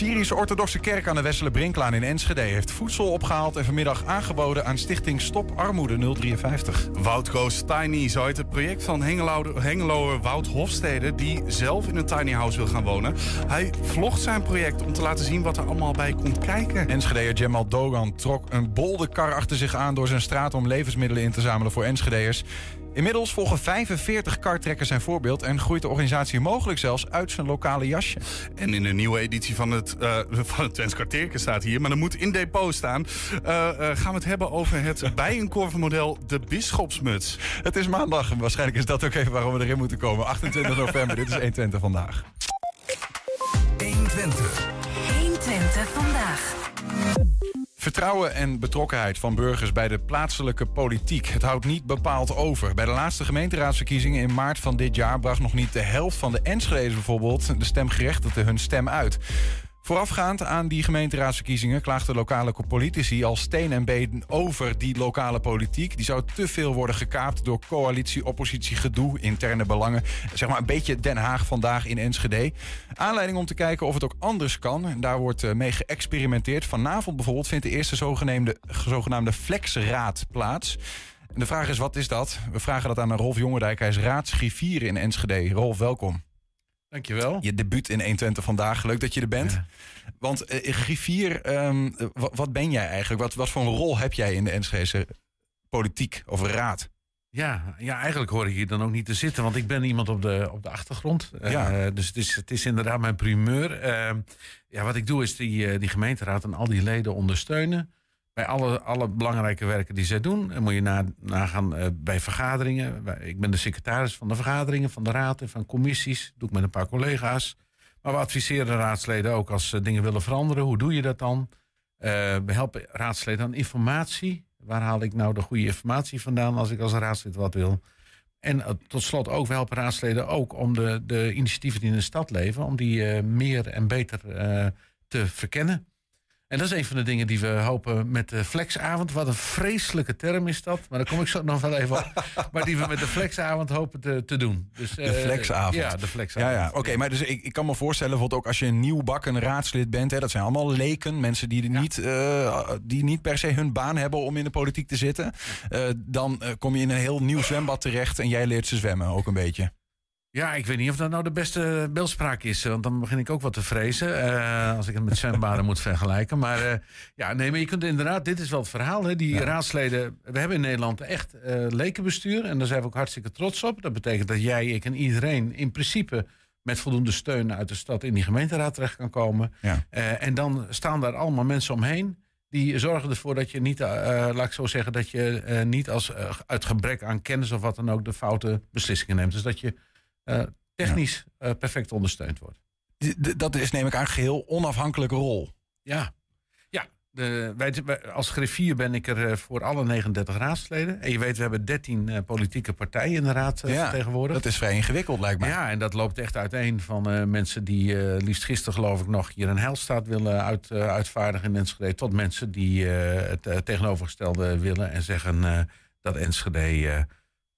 Syrische orthodoxe kerk aan de Wessele Brinklaan in Enschede heeft voedsel opgehaald en vanmiddag aangeboden aan stichting Stop Armoede 053. Wout Goes Tiny, zo heet het project van Hengelo- Hengeloer Wout Hofstede, die zelf in een tiny house wil gaan wonen. Hij vlogt zijn project om te laten zien wat er allemaal bij komt kijken. Enschedeer Jamal Dogan trok een bolde kar achter zich aan door zijn straat om levensmiddelen in te zamelen voor Enschedeërs. Inmiddels volgen 45 kartrekkers zijn voorbeeld en groeit de organisatie mogelijk zelfs uit zijn lokale jasje. En in de nieuwe editie van het, eh van het Twents staat hier, maar dat moet in depot staan, eh, eh, gaan we het hebben over het bijenkorvenmodel de Bisschopsmuts. Het is maandag en waarschijnlijk is dat ook even waarom we erin moeten komen. 28 november, dit is 120 vandaag. 120. 120 vandaag. Vertrouwen en betrokkenheid van burgers bij de plaatselijke politiek. Het houdt niet bepaald over. Bij de laatste gemeenteraadsverkiezingen in maart van dit jaar bracht nog niet de helft van de Enschede's bijvoorbeeld de stemgerechtigden hun stem uit. Voorafgaand aan die gemeenteraadsverkiezingen klaagden lokale politici al steen en been over die lokale politiek. Die zou te veel worden gekaapt door coalitie-oppositie gedoe, interne belangen. Zeg maar een beetje Den Haag vandaag in Enschede. Aanleiding om te kijken of het ook anders kan. Daar wordt eh, mee geëxperimenteerd. Vanavond bijvoorbeeld vindt de eerste zogenaamde, zogenaamde flexraad plaats. En de vraag is, wat is dat? We vragen dat aan Rolf Jongendijk. Hij is raadsgriffier in Enschede. Rolf, welkom. Dankjewel. Je debuut in 120 vandaag. Leuk dat je er bent. Ja. Want eh, griffier, ehm, wa- wat ben jij eigenlijk? Wat, wat voor een rol heb jij in de Enschedese politiek of raad? Ja, ja, eigenlijk hoor ik hier dan ook niet te zitten, want ik ben iemand op de, op de achtergrond. Eh, Ja. dus het is, het is inderdaad mijn primeur. Eh, ja, wat ik doe is die, eh, die gemeenteraad en al die leden ondersteunen. Bij alle, alle belangrijke werken die zij doen. En moet je na, nagaan eh, bij vergaderingen. Ik ben de secretaris van de vergaderingen, van de raad en van commissies. doe ik met een paar collega's. Maar we adviseren raadsleden ook als ze dingen willen veranderen. Hoe doe je dat dan? Eh, we helpen raadsleden aan informatie. Waar haal ik nou de goede informatie vandaan als ik als raadslid wat wil? En eh, tot slot ook, we helpen raadsleden ook om de, de initiatieven die in de stad leven, om die meer en beter te verkennen. En dat is een van de dingen die we hopen met de flexavond. Wat een vreselijke term is dat, maar daar kom ik zo nog wel even op. maar die we met de flexavond hopen te, te doen. Dus, De eh, flexavond. Ja, de flexavond. Ja, ja. Oké, maar dus ik, ik kan me voorstellen, bijvoorbeeld ook als je een nieuwbakken raadslid bent, hè, dat zijn allemaal leken, mensen die, er niet, eh, die niet per se hun baan hebben om in de politiek te zitten. Eh, dan kom je in een heel nieuw zwembad terecht en jij leert ze zwemmen ook een beetje. Ja, ik weet niet of dat nou de beste beeldspraak is. Want dan begin ik ook wat te vrezen. eh, als ik het met zwembaden moet vergelijken. Maar eh, ja, nee, maar je kunt inderdaad, dit is wel het verhaal. Hè, die raadsleden, we hebben in Nederland echt eh lekenbestuur. En daar zijn we ook hartstikke trots op. Dat betekent dat jij, ik en iedereen in principe met voldoende steun uit de stad in die gemeenteraad terecht kan komen. Ja. En dan staan daar allemaal mensen omheen. Die zorgen ervoor dat je niet, laat ik zo zeggen, dat je niet als uit gebrek aan kennis of wat dan ook de foute beslissingen neemt. Dus dat je technisch eh, perfect ondersteund wordt. D- Dat is neem ik aan geheel onafhankelijke rol. Ja, ja de, wij, wij- als griffier ben ik er eh, voor alle 39 raadsleden. En je weet, we hebben 13 eh, politieke partijen in de raad eh, vertegenwoordigd. dat is vrij ingewikkeld lijkt mij. Ja, en dat loopt echt uiteen van eh, mensen die eh, liefst gisteren geloof ik nog hier een heilstaat willen uit, eh, uitvaardigen in Enschede. Tot mensen die eh, het eh, tegenovergestelde willen en zeggen eh, dat Enschede eh,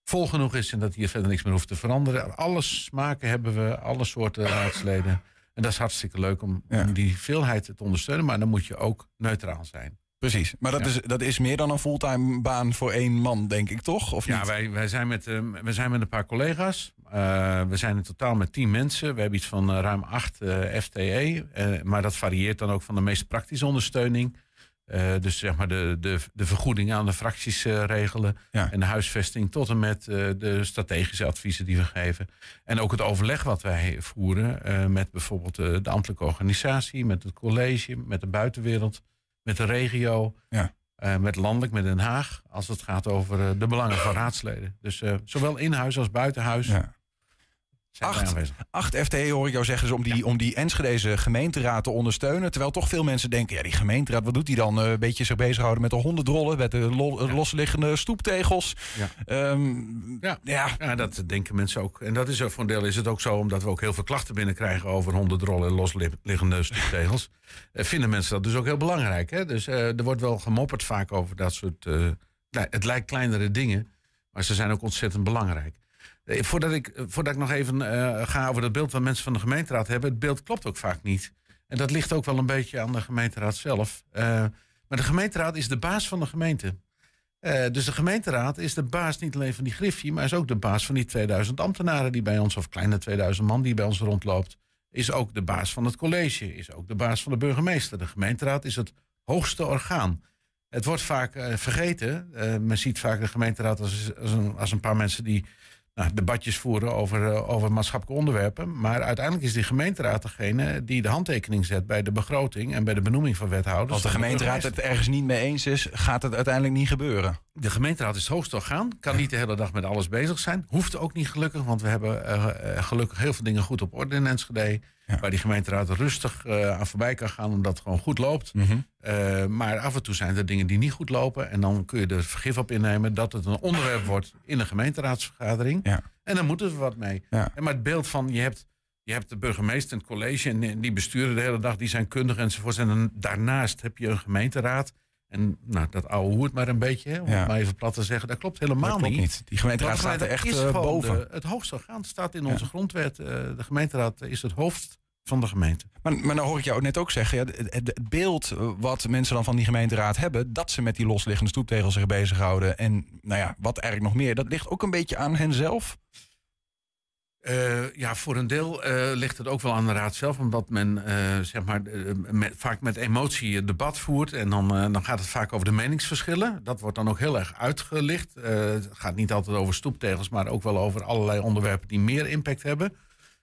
vol genoeg is en dat hier verder niks meer hoeft te veranderen. Alle smaken hebben we, alle soorten raadsleden. En dat is hartstikke leuk om, Ja. om die veelheid te ondersteunen. Maar dan moet je ook neutraal zijn. Precies. Maar dat, Ja. is, dat is meer dan een fulltime baan voor één man, denk ik, toch? Of Ja, niet? wij, wij, zijn met, wij zijn met een paar collega's. Eh, we zijn in totaal met tien mensen. We hebben iets van eh, ruim acht eh, FTE. Maar dat varieert dan ook van de meest praktische ondersteuning. Eh, dus zeg maar de, de, de vergoeding aan de fracties eh, regelen. Ja. En de huisvesting tot en met eh, de strategische adviezen die we geven. En ook het overleg wat wij voeren met bijvoorbeeld de ambtelijke organisatie, met het college, met de buitenwereld, met de regio. Ja. met landelijk, met Den Haag, als het gaat over de belangen van raadsleden. Dus zowel in huis als buiten huis Ja. Acht. Acht FTE hoor ik jou zeggen, dus om die, om die Enschedeze gemeenteraad te ondersteunen. Terwijl toch veel mensen denken, ja die gemeenteraad, wat doet die dan? Eh, een beetje zich bezighouden met de hondendrollen, met de lo- Ja. losliggende stoeptegels. Ja. Ehm, Ja. ja. Ja, dat denken mensen ook. En dat is voor een deel is het ook zo, omdat we ook heel veel klachten binnenkrijgen over hondendrollen en losliggende stoeptegels. eh, vinden mensen dat dus ook heel belangrijk. Hè? Dus eh, er wordt wel gemopperd vaak over dat soort. klei- het lijkt kleinere dingen, maar ze zijn ook ontzettend belangrijk. Eh, Voordat ik, eh, voordat ik nog even eh, ga over dat beeld wat mensen van de gemeenteraad hebben, het beeld klopt ook vaak niet. En dat ligt ook wel een beetje aan de gemeenteraad zelf. Maar de gemeenteraad is de baas van de gemeente. Dus de gemeenteraad is de baas niet alleen van die griffie, maar is ook de baas van die 2000 ambtenaren die bij ons, of kleine 2000 man die bij ons rondloopt. Is ook de baas van het college, is ook de baas van de burgemeester. De gemeenteraad is het hoogste orgaan. Het wordt vaak vergeten. Men ziet vaak de gemeenteraad als, als, een, als een paar mensen die nou, debatjes voeren over, uh, over maatschappelijke onderwerpen. Maar uiteindelijk is die gemeenteraad degene die de handtekening zet bij de begroting en bij de benoeming van wethouders. Als de gemeenteraad het ergens niet mee eens is, gaat het uiteindelijk niet gebeuren. De gemeenteraad is het hoogste orgaan. Kan niet de hele dag met alles bezig zijn. Hoeft ook niet gelukkig, want we hebben uh, gelukkig heel veel dingen goed op orde in Enschede. Ja. Waar die gemeenteraad rustig uh, aan voorbij kan gaan, omdat het gewoon goed loopt. Mm -hmm. uh, maar af en toe zijn er dingen die niet goed lopen. En dan kun je er vergif op innemen dat het een onderwerp wordt in een gemeenteraadsvergadering. Ja. En dan moeten we wat mee. Ja. En maar het beeld van je hebt, je hebt de burgemeester en het college en die besturen de hele dag, die zijn kundig enzovoort. En dan, daarnaast heb je een gemeenteraad. En nou, dat oude hoert maar een beetje, hè, om ja. het maar even plat te zeggen. Dat klopt helemaal dat klopt niet. niet. Die gemeenteraad staat er echt uh, boven. De, het hoogste orgaan staat in onze ja. grondwet. Uh, de gemeenteraad is het hoofd van de gemeente. Maar, maar dan hoor ik jou net ook zeggen, ja, het, het, beeld wat mensen dan van die gemeenteraad hebben, dat ze met die losliggende stoeptegels zich bezighouden en nou ja, wat eigenlijk nog meer, dat ligt ook een beetje aan hen zelf. Uh, ja, voor een deel uh, ligt het ook wel aan de raad zelf, omdat men uh, zeg maar, met, vaak met emotie het debat voert. En dan, dan gaat het vaak over de meningsverschillen. Dat wordt dan ook heel erg uitgelicht. het gaat niet altijd over stoeptegels, maar ook wel over allerlei onderwerpen die meer impact hebben.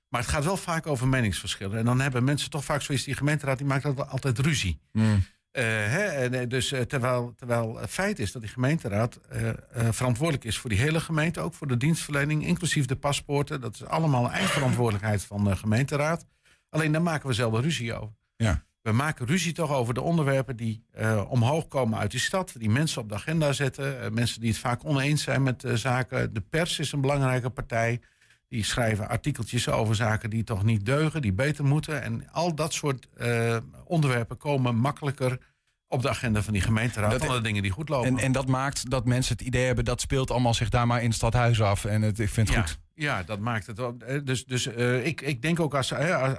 Maar het gaat wel vaak over meningsverschillen. En dan hebben mensen toch vaak zoiets, die gemeenteraad die maakt altijd ruzie. Mm. Uh, hè, dus uh, terwijl, terwijl het feit is dat die gemeenteraad uh, verantwoordelijk is voor die hele gemeente, ook voor de dienstverlening, inclusief de paspoorten. Dat is allemaal eindverantwoordelijkheid van de gemeenteraad. Alleen daar maken we zelden ruzie over. Ja. We maken ruzie toch over de onderwerpen die omhoog komen uit die stad, die mensen op de agenda zetten, mensen die het vaak oneens zijn met zaken. De pers is een belangrijke partij. Die schrijven artikeltjes over zaken die toch niet deugen, die beter moeten. En al dat soort uh, onderwerpen komen makkelijker op de agenda van die gemeenteraad dat, dan de dingen die goed lopen. En, en dat maakt dat mensen het idee hebben dat speelt allemaal zich daar maar in het stadhuis af. En het, ik vind het ja, goed. Ja, dat maakt het wel. Dus, dus uh, ik, ik denk ook als, uh,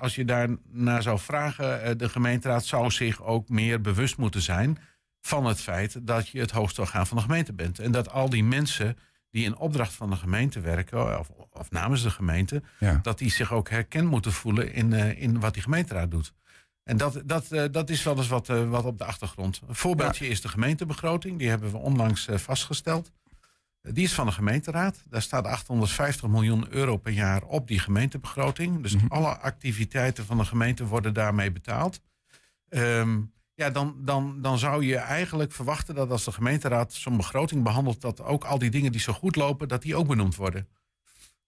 als je daar naar zou vragen, de gemeenteraad zou zich ook meer bewust moeten zijn van het feit dat je het hoogste orgaan van de gemeente bent. En dat al die mensen die in opdracht van de gemeente werken, of, of namens de gemeente, ja. dat die zich ook herkend moeten voelen in, uh, in wat die gemeenteraad doet. En dat, dat, uh, dat is wel eens wat, uh, wat op de achtergrond. Een voorbeeldje ja. is de gemeentebegroting. Die hebben we onlangs vastgesteld. Die is van de gemeenteraad. Daar staat 850 miljoen euro per jaar op die gemeentebegroting. Dus mm -hmm. alle activiteiten van de gemeente worden daarmee betaald. Um, ja, dan, dan, dan zou je eigenlijk verwachten dat als de gemeenteraad zo'n begroting behandelt, dat ook al die dingen die zo goed lopen, dat die ook benoemd worden.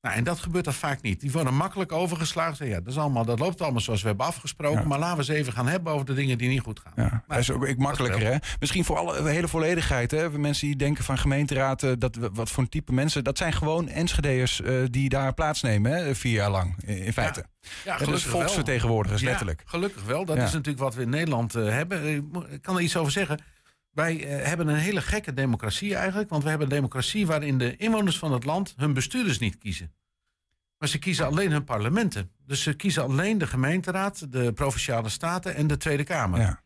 Nou, en dat gebeurt dan vaak niet. Die worden makkelijk overgeslagen. Ja, dat, is allemaal, dat loopt allemaal zoals we hebben afgesproken. Ja. Maar laten we eens even gaan hebben over de dingen die niet goed gaan. Ja, nou, dat is ook ik, makkelijker, hè? Misschien voor alle hele volledigheid, hè? Mensen die denken van gemeenteraad, dat, wat voor een type mensen... dat zijn gewoon Enschede'ers uh, die daar plaatsnemen, hè? vier jaar lang, in, in feite. Ja, ja gelukkig dus volksvertegenwoordigers, ja, letterlijk. Gelukkig wel. Dat is natuurlijk wat we in Nederland uh, hebben. Ik kan er iets over zeggen. Wij uh, hebben een hele gekke democratie eigenlijk. Want we hebben een democratie waarin de inwoners van het land hun bestuurders niet kiezen. Maar ze kiezen alleen hun parlementen. Dus ze kiezen alleen de gemeenteraad, de provinciale staten en de Tweede Kamer. Ja.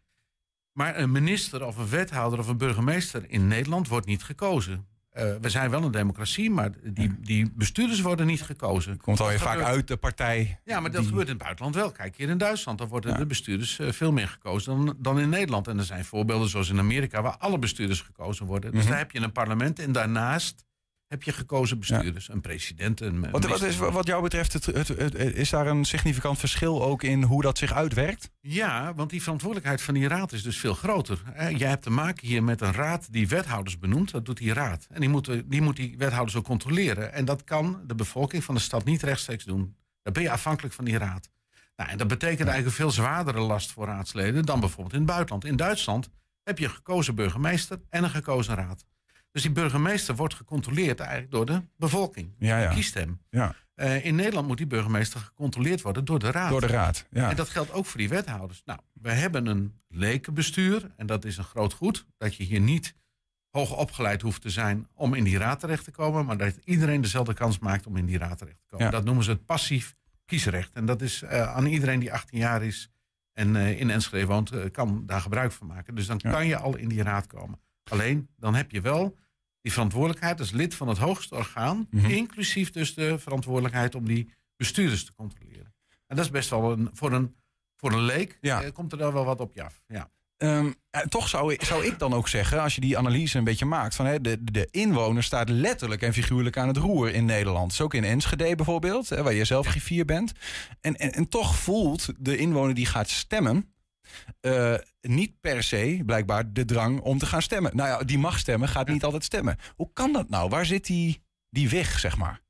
Maar een minister of een wethouder of een burgemeester in Nederland wordt niet gekozen. Uh, we zijn wel een democratie, maar die, die bestuurders worden niet gekozen. Komt alweer vaak uit de partij. Ja, maar dat die... gebeurt in het buitenland wel. Kijk, hier in Duitsland, dan worden ja. de bestuurders uh, veel meer gekozen dan, dan in Nederland. En er zijn voorbeelden zoals in Amerika, waar alle bestuurders gekozen worden. Dus mm -hmm. daar heb je een parlement en daarnaast heb je gekozen bestuurders, ja. een president. Een wat, wat, is, wat jou betreft, het, het, het, is daar een significant verschil ook in hoe dat zich uitwerkt? Ja, want die verantwoordelijkheid van die raad is dus veel groter. Jij hebt te maken hier met een raad die wethouders benoemt. Dat doet die raad. En die moet, die moet die wethouders ook controleren. En dat kan de bevolking van de stad niet rechtstreeks doen. Dan ben je afhankelijk van die raad. Nou, en dat betekent eigenlijk een veel zwaardere last voor raadsleden dan bijvoorbeeld in het buitenland. In Duitsland heb je een gekozen burgemeester en een gekozen raad. Dus die burgemeester wordt gecontroleerd eigenlijk door de bevolking. Ja, ja. Kiest hem. Ja. Uh, in Nederland moet die burgemeester gecontroleerd worden door de raad. Door de raad, ja. En dat geldt ook voor die wethouders. Nou, we hebben een lekenbestuur en dat is een groot goed. Dat je hier niet hoog opgeleid hoeft te zijn om in die raad terecht te komen. Maar dat iedereen dezelfde kans maakt om in die raad terecht te komen. Ja. Dat noemen ze het passief kiesrecht. En dat is uh, aan iedereen die 18 jaar is en eh, in Enschede woont, eh, kan daar gebruik van maken. Dus dan Ja. kan je al in die raad komen. Alleen, dan heb je wel die verantwoordelijkheid als lid van het hoogste orgaan, Mhm. inclusief dus de verantwoordelijkheid om die bestuurders te controleren. En dat is best wel een, voor een, voor een leek, Ja. eh, komt er dan wel wat op je af. Ja. Ehm, eh, toch zou ik, zou ik dan ook zeggen, als je die analyse een beetje maakt, van hè, de, de inwoner staat letterlijk en figuurlijk aan het roer in Nederland. Dus ook in Enschede bijvoorbeeld, hè, waar je zelf griffier bent. En, en, en toch voelt de inwoner die gaat stemmen. Eh, niet per se, blijkbaar, de drang om te gaan stemmen. Nou ja, die mag stemmen, gaat niet altijd stemmen. Hoe kan dat nou? Waar zit die, die weg, zeg maar?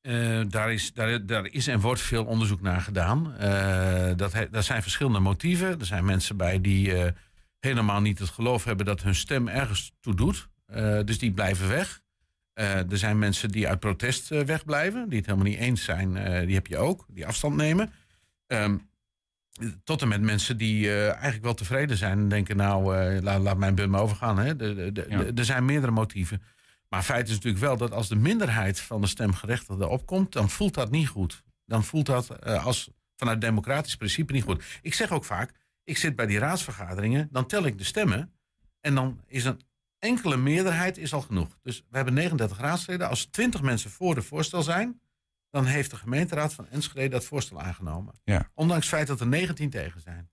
Eh, daar, is, daar, daar is en wordt veel onderzoek naar gedaan. Eh dat, he- daar zijn verschillende motieven. Er zijn mensen bij die helemaal niet het geloof hebben dat hun stem ergens toe doet. Dus die blijven weg. Er zijn mensen die uit protest wegblijven, die het helemaal niet eens zijn. die heb je ook, die afstand nemen. Ehm, tot en met mensen die eh, eigenlijk wel tevreden zijn en denken: Nou, eh, laat, laat mijn bum maar overgaan. Hè. De- de- de- Ja. de- er zijn meerdere motieven. Maar feit is natuurlijk wel dat als de minderheid van de stemgerechtigden opkomt, dan voelt dat niet goed. Dan voelt dat eh, als vanuit democratisch principe niet goed. Ik zeg ook vaak, ik zit bij die raadsvergaderingen, dan tel ik de stemmen en dan is een enkele meerderheid is al genoeg. Dus we hebben 39 raadsleden. Als 20 mensen voor de voorstel zijn, dan heeft de gemeenteraad van Enschede dat voorstel aangenomen. Ja. Ondanks het feit dat er 19 tegen zijn.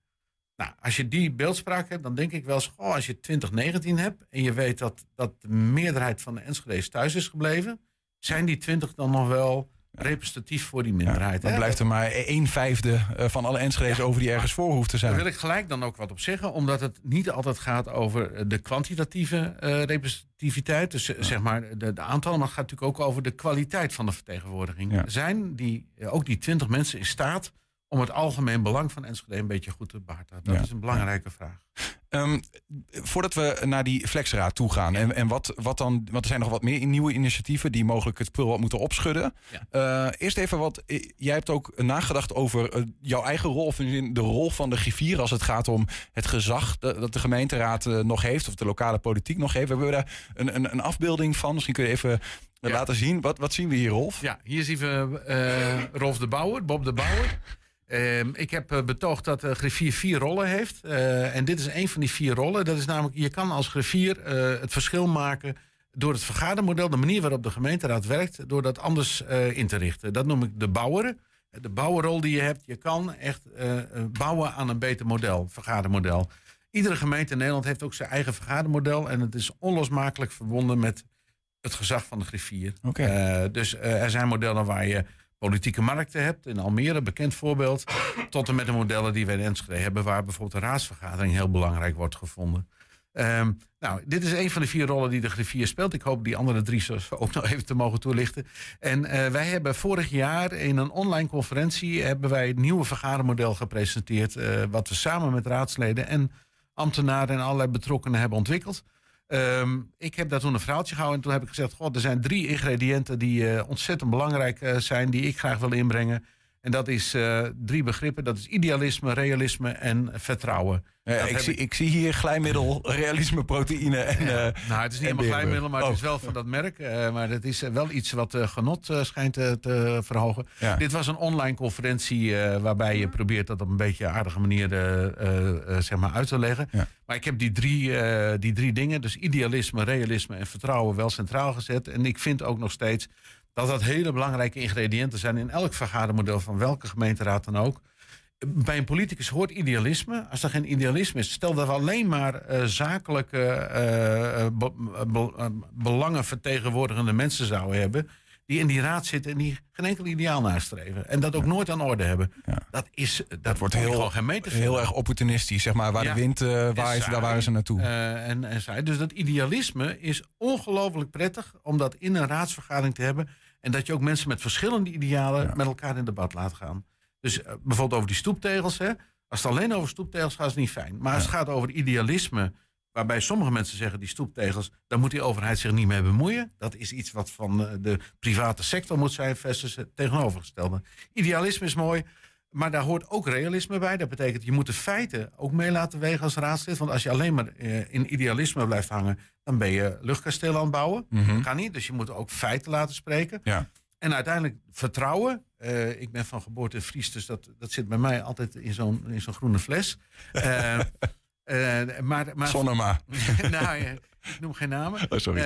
Nou, als je die beeldspraak hebt, dan denk ik wel eens, oh, als je 2019 hebt en je weet dat, dat de meerderheid van de Enschede's thuis is gebleven, zijn die 20 dan nog wel representatief voor die minderheid? Dan hè? blijft er maar een vijfde eh, van alle Enschede's over die ergens voor hoeft te Daar zijn. wil ik gelijk dan ook wat op zeggen, omdat het niet altijd gaat over eh, de kwantitatieve eh, representativiteit, dus zeg maar de, de aantallen, maar het gaat natuurlijk ook over de kwaliteit van de vertegenwoordiging. Zijn die, ook die 20 mensen in staat om het algemeen belang van Enschede een beetje goed te behartigen? Dat Ja. is een belangrijke vraag. Ehm, voordat we naar die flexraad toe gaan. En, en wat, wat dan, want er zijn nog wat meer nieuwe initiatieven die mogelijk het spul wat moeten opschudden. Eh, eerst even wat. eh, Jij hebt ook nagedacht over eh, jouw eigen rol, of in de rol van de griffier als het gaat om het gezag dat dat de gemeenteraad nog heeft, of de lokale politiek nog heeft. We hebben daar een, een, een afbeelding van. Misschien kun je even Ja. laten zien. Wat, wat zien we hier, Rolf? Ja, hier zien we Rolf de Bouwer, Bob de Bouwer. Ehm, ik heb eh, betoogd dat de griffier vier rollen heeft. Eh, en dit is een van die vier rollen. Dat is namelijk, je kan als griffier eh, het verschil maken door het vergadermodel, de manier waarop de gemeenteraad werkt, door dat anders eh, in te richten. Dat noem ik de bouwer. De bouwerrol die je hebt, je kan echt eh, eh, bouwen aan een beter model, vergadermodel. Iedere gemeente in Nederland heeft ook zijn eigen vergadermodel. En het is onlosmakelijk verbonden met het gezag van de griffier. Oké. Eh, dus eh, er zijn modellen waar je politieke markten hebt. In Almere, bekend voorbeeld. Tot en met de modellen die wij in Enschede hebben... waar bijvoorbeeld de raadsvergadering heel belangrijk wordt gevonden. Ehm, nou, dit is een van de vier rollen die de griffier speelt. Ik hoop die andere drie ook nog even te mogen toelichten. En eh, wij hebben vorig jaar in een online conferentie... hebben wij het nieuwe vergadermodel gepresenteerd... eh, wat we samen met raadsleden en ambtenaren en allerlei betrokkenen hebben ontwikkeld. Ehm, ik heb daar toen een verhaaltje gehouden en toen heb ik gezegd... God, er zijn drie ingrediënten die eh, ontzettend belangrijk eh, zijn... die ik graag wil inbrengen. En dat is eh, drie begrippen. Dat is idealisme, realisme en vertrouwen. Ik, zie, ik zie hier glijmiddel, realisme, proteïne en... eh, Nou, het is niet helemaal glijmiddel, maar het Oh. is wel van dat merk. Eh, maar het is wel iets wat genot schijnt te, te verhogen. Ja. Dit was een online conferentie waarbij je probeert dat op een beetje aardige manier zeg maar uit te leggen. Maar ik heb die drie, die drie dingen, dus idealisme, realisme en vertrouwen, wel centraal gezet. En ik vind ook nog steeds dat dat hele belangrijke ingrediënten zijn in elk vergadermodel van welke gemeenteraad dan ook. Bij een politicus hoort idealisme. Als er geen idealisme is, stel dat we alleen maar eh, zakelijke eh, eh, be- be- eh, belangen vertegenwoordigende mensen zouden hebben. Die in die raad zitten en die geen enkel ideaal nastreven. En dat ook nooit aan orde hebben. Ja. Dat, is, dat, wordt wordt heel- gewoon geen meter heel erg opportunistisch, zeg maar. Waar Ja. de wind waar is, daar saai. waren ze naartoe. En, en saai. Dus dat idealisme is ongelooflijk prettig om dat in een raadsvergadering te hebben. En dat je ook mensen met verschillende idealen Ja. met elkaar in debat laat gaan. Dus eh, bijvoorbeeld over die stoeptegels. Hè. Als het alleen over stoeptegels gaat, is het niet fijn. Maar als het gaat over idealisme, waarbij sommige mensen zeggen die stoeptegels, daar moet die overheid zich niet mee bemoeien. Dat is iets wat van eh, de private sector moet zijn, versus het tegenovergestelde. Idealisme is mooi. Maar daar hoort ook realisme bij. Dat betekent, je moet de feiten ook mee laten wegen als raadslid. Want als je alleen maar eh, in idealisme blijft hangen, dan ben je luchtkastelen aan het bouwen. Mhm. Kan niet, dus je moet ook feiten laten spreken. Ja. En uiteindelijk vertrouwen. Eh, ik ben van geboorte Fries, dus dat, dat zit bij mij altijd in zo'n in zo'n groene fles. Eh, maar, maar, Sonnema. nou, ja, ik noem geen namen. Oh, sorry.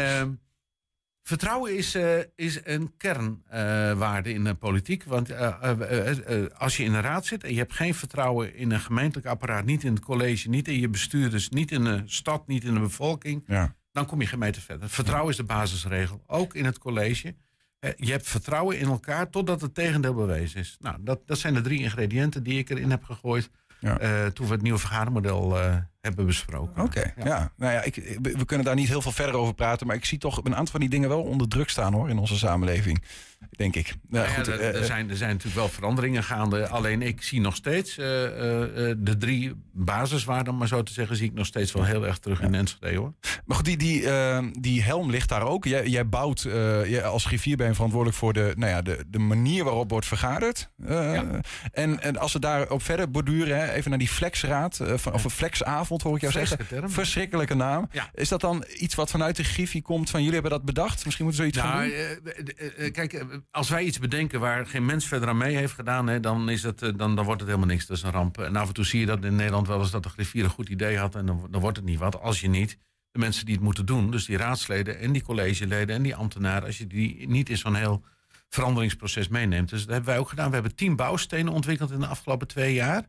Vertrouwen is, eh, is een kernwaarde in de politiek. Want eh, eh, eh, eh, als je in een raad zit en je hebt geen vertrouwen in een gemeentelijk apparaat, niet in het college, niet in je bestuurders, niet in de stad, niet in de bevolking, Ja. dan kom je geen meter verder. Vertrouwen is de basisregel, ook in het college. Eh, Je hebt vertrouwen in elkaar totdat het tegendeel bewezen is. Nou, dat, dat zijn de drie ingrediënten die ik erin heb gegooid Ja. eh, toen we het nieuwe vergadermodel eh, hebben besproken. Oké, ja. Nou ja, ik, we kunnen daar niet heel veel verder over praten. Maar ik zie toch een aantal van die dingen wel onder druk staan hoor in onze samenleving. Denk ik. Ja, Nou ja, goed, er, eh, er zijn, er zijn natuurlijk wel veranderingen gaande. Alleen ik zie nog steeds eh, eh, eh, de drie basiswaarden, om maar zo te zeggen, zie ik nog steeds wel heel erg terug in Enschede hoor. Maar goed, die, die, eh, die helm ligt daar ook. Jij, jij bouwt, eh, jij als griffier ben je verantwoordelijk voor de, nou ja, de, de manier waarop wordt vergaderd. Eh, Ja. en, en als we daarop verder borduren, hè, even naar die flexraad, eh, van, of een flexavond hoor ik jou zeggen. Term. Verschrikkelijke naam. Ja. Is dat dan iets wat vanuit de griffie komt van jullie hebben dat bedacht? Misschien moeten we zoiets gaan Nou, doen? eh, eh, eh, kijk, als wij iets bedenken waar geen mens verder aan mee heeft gedaan, hè, dan, is het, eh, dan, dan wordt het helemaal niks. Dat is een ramp. En af en toe zie je dat in Nederland wel eens dat de griffier een goed idee had en dan, dan wordt het niet wat. Als je niet de mensen die het moeten doen, dus die raadsleden en die collegeleden en die ambtenaren, als je die niet in zo'n heel veranderingsproces meeneemt. Dus dat hebben wij ook gedaan. We hebben tien bouwstenen ontwikkeld in de afgelopen twee jaar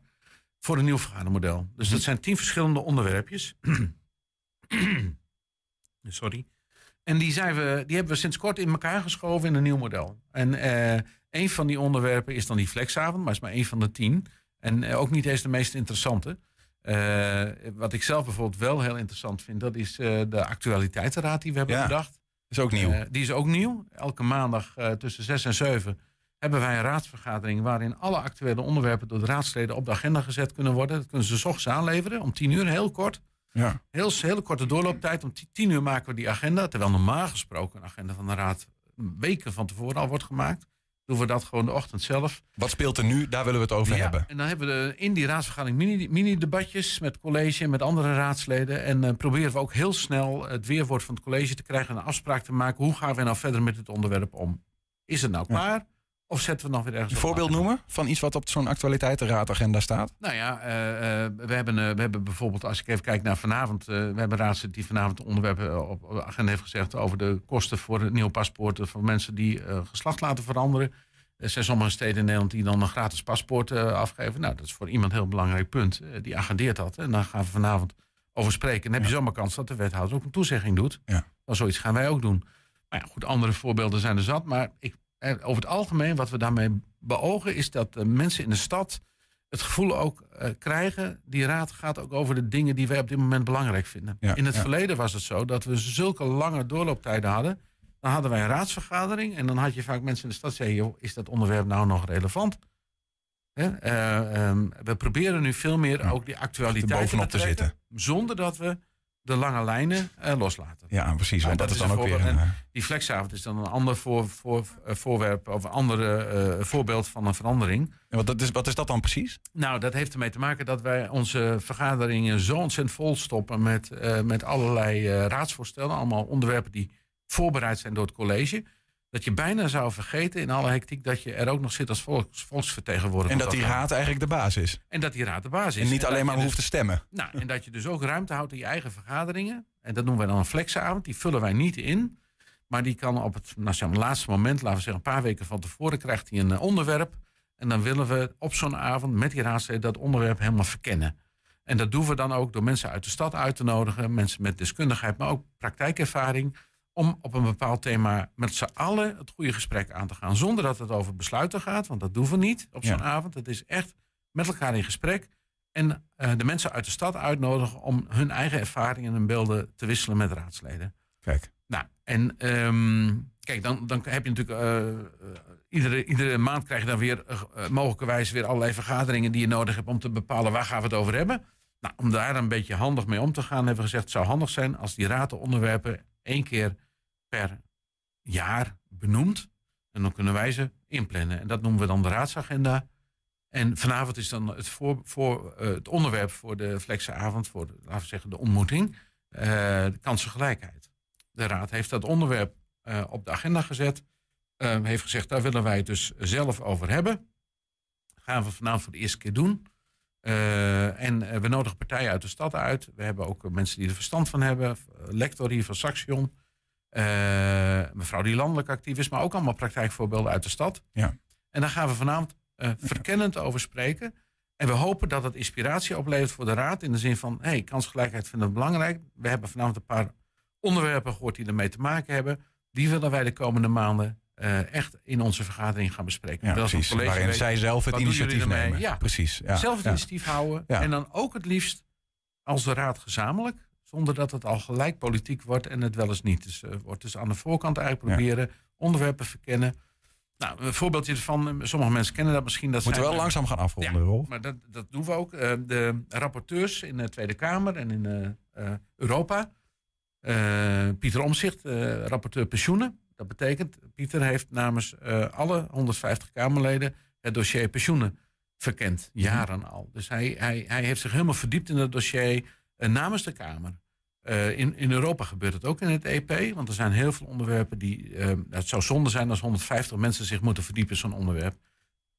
voor een nieuw vergadermodel. Dus dat zijn tien verschillende onderwerpjes. Sorry. En die, zijn we, die hebben we sinds kort in elkaar geschoven in een nieuw model. En eh een van die onderwerpen is dan die flexavond, maar is maar één van de tien. En eh, ook niet eens de meest interessante. Eh, wat ik zelf bijvoorbeeld wel heel interessant vind, dat is de actualiteitenraad die we hebben Ja, bedacht. is ook nieuw. Die is ook nieuw. Elke maandag tussen 6 en 7 hebben wij een raadsvergadering waarin alle actuele onderwerpen door de raadsleden op de agenda gezet kunnen worden. Dat kunnen ze 's ochtends aanleveren om 10 uur, heel kort. ja. Heel hele korte doorlooptijd. Om ti- 10 uur maken we die agenda. Terwijl normaal gesproken een agenda van de raad weken van tevoren al wordt gemaakt. Doen we dat gewoon de ochtend zelf. Wat speelt er nu? Daar willen we het over Ja, hebben. En dan hebben we in die raadsvergadering mini- mini-debatjes met college en met andere raadsleden. En eh, proberen we ook heel snel het weerwoord van het college te krijgen en een afspraak te maken. Hoe gaan we nou verder met dit onderwerp om? Is het nou Ja. Of zetten we nog weer ergens Een voorbeeld noemen van iets wat op zo'n actualiteitenraadagenda staat? Nou ja, eh, eh, we, hebben, eh, we hebben bijvoorbeeld, als ik even kijk naar vanavond, we hebben een raadslid die vanavond een onderwerp eh, op de agenda heeft gezegd over de kosten voor het nieuwe paspoorten voor mensen die geslacht laten veranderen. Er zijn sommige steden in Nederland die dan een gratis paspoort afgeven. Nou, dat is voor iemand een heel belangrijk punt. Die agendeert dat. En dan gaan we vanavond over spreken. En dan heb je zomaar kans dat de wethouder ook een toezegging doet. Ja. Dan zoiets gaan wij ook doen. Maar ja, goed, andere voorbeelden zijn er zat. Maar ik, over het algemeen, wat we daarmee beogen, is dat eh, mensen in de stad het gevoel ook eh, krijgen. Die raad gaat ook over de dingen die wij op dit moment belangrijk vinden. Ja, in het ja. verleden was het zo dat we zulke lange doorlooptijden hadden. Dan hadden wij een raadsvergadering en dan had je vaak mensen in de stad joh, is dat onderwerp nou nog relevant? Hè? Eh, ehm, we proberen nu veel meer Ja, ook die actualiteit bovenop te betrekken, zitten. Zonder dat we de lange lijnen eh, loslaten. Ja, precies. Want dat, dat is dan ook weer een... Die flexavond is dan een ander voor, voor, eh, voorwerp of een andere eh, voorbeeld van een verandering. en wat, dat is, wat is dat dan precies? Nou, dat heeft ermee te maken dat wij onze vergaderingen zo ontzettend vol stoppen met, met allerlei raadsvoorstellen. Allemaal onderwerpen die voorbereid zijn door het college. Dat je bijna zou vergeten in alle hectiek dat je er ook nog zit als volks, volksvertegenwoordiger. En dat die raad eigenlijk de baas is. En dat die raad de baas is. En niet alleen maar dus- hoeft te stemmen. nou, en dat je dus ook ruimte houdt in je eigen vergaderingen. En dat noemen wij dan een flexavond. Die vullen wij niet in. Maar die kan op het nou, zeg maar, laatste moment, laten we zeggen een paar weken van tevoren, krijgt hij een eh, onderwerp. En dan willen we op zo'n avond met die raadsleden dat onderwerp helemaal verkennen. En dat doen we dan ook door mensen uit de stad uit te nodigen. Mensen met deskundigheid, maar ook praktijkervaring. Om op een bepaald thema met z'n allen het goede gesprek aan te gaan. Zonder dat het over besluiten gaat, want dat doen we niet op zo'n Ja. avond. Het is echt met elkaar in gesprek. En eh, de mensen uit de stad uitnodigen om hun eigen ervaringen en beelden te wisselen met raadsleden. Kijk. Nou, en ehm, kijk, dan, dan heb je natuurlijk. eh, eh, iedere, iedere maand krijg je dan weer mogelijkerwijs weer allerlei vergaderingen die je nodig hebt om te bepalen waar gaan we het over hebben. Nou, om daar een beetje handig mee om te gaan, hebben we gezegd: het zou handig zijn als die raad de onderwerpen één keer per jaar benoemt. En dan kunnen wij ze inplannen. En dat noemen we dan de raadsagenda. En vanavond is dan het, voor, voor, eh, het onderwerp voor de flexavond, voor de, laten we zeggen de ontmoeting, eh, kansengelijkheid. De raad heeft dat onderwerp eh, op de agenda gezet. eh, heeft gezegd, daar willen wij het dus zelf over hebben. Gaan we vanavond voor de eerste keer doen. En we nodigen partijen uit de stad uit. We hebben ook mensen die er verstand van hebben. Lector hier van Saxion. Eh, mevrouw die landelijk actief is, maar ook allemaal praktijkvoorbeelden uit de stad. Ja. En daar gaan we vanavond eh, verkennend over spreken. En we hopen dat het inspiratie oplevert voor de Raad. In de zin van, hey, kansgelijkheid vinden we belangrijk. We hebben vanavond een paar onderwerpen gehoord die ermee te maken hebben. Die willen wij de komende maanden eh, echt in onze vergadering gaan bespreken. Ja, Dat precies. Waarin weet- zij zelf het initiatief nemen. Ja. Precies. Ja. zelf het ja. initiatief houden. En dan ook het liefst als de raad gezamenlijk. Zonder dat het al gelijk politiek wordt en het wel eens niet. Dus, eh, wordt dus aan de voorkant eigenlijk Ja. proberen onderwerpen verkennen. Nou, een voorbeeldje ervan. eh, Sommige mensen kennen dat misschien. Dat Moeten we wel langzaam gaan afronden, Rolf. maar dat, dat doen we ook. Eh, de rapporteurs in de Tweede Kamer en in Europa. Pieter Omzicht, rapporteur pensioenen. Dat betekent, Pieter heeft namens alle 150 Kamerleden het dossier pensioenen verkend. Jaren al. Dus hij, hij, hij heeft zich helemaal verdiept in het dossier namens de Kamer. Eh, in, in Europa gebeurt het ook in het EP. Want er zijn heel veel onderwerpen die... eh, het zou zonde zijn als 150 mensen zich moeten verdiepen in zo'n onderwerp.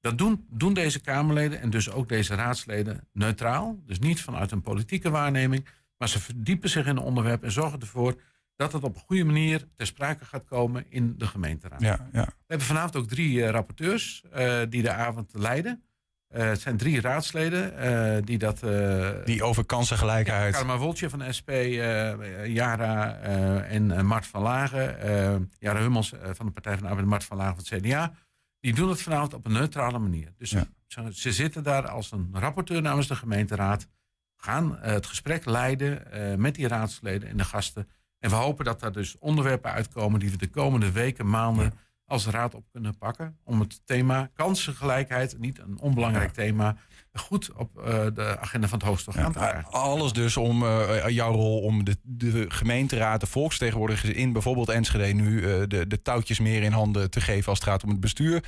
Dat doen, doen deze Kamerleden en dus ook deze raadsleden neutraal. Dus niet vanuit een politieke waarneming. Maar ze verdiepen zich in een onderwerp en zorgen ervoor dat het op een goede manier ter sprake gaat komen in de gemeenteraad. Ja, ja. We hebben vanavond ook drie eh, rapporteurs eh, die de avond leiden. Eh, het zijn drie raadsleden eh, die dat... eh, Die over kansengelijkheid. Karma Woltje van SP, Jara en Mart van Lagen. Jara Hummels van de Partij van de Arbeid en Mart van Lagen van het CDA. Die doen het vanavond op een neutrale manier. Dus Ja. ze, ze zitten daar als een rapporteur namens de gemeenteraad. Gaan het gesprek leiden met die raadsleden en de gasten. En we hopen dat daar dus onderwerpen uitkomen die we de komende weken, maanden als raad op kunnen pakken. Om het thema kansengelijkheid, niet een onbelangrijk thema, goed op eh, de agenda van het hoofdstuk aan te krijgen. alles dus om eh, jouw rol om de, de gemeenteraad, de volksvertegenwoordigers in bijvoorbeeld Enschede nu eh, de, de touwtjes meer in handen te geven als het gaat om het bestuur.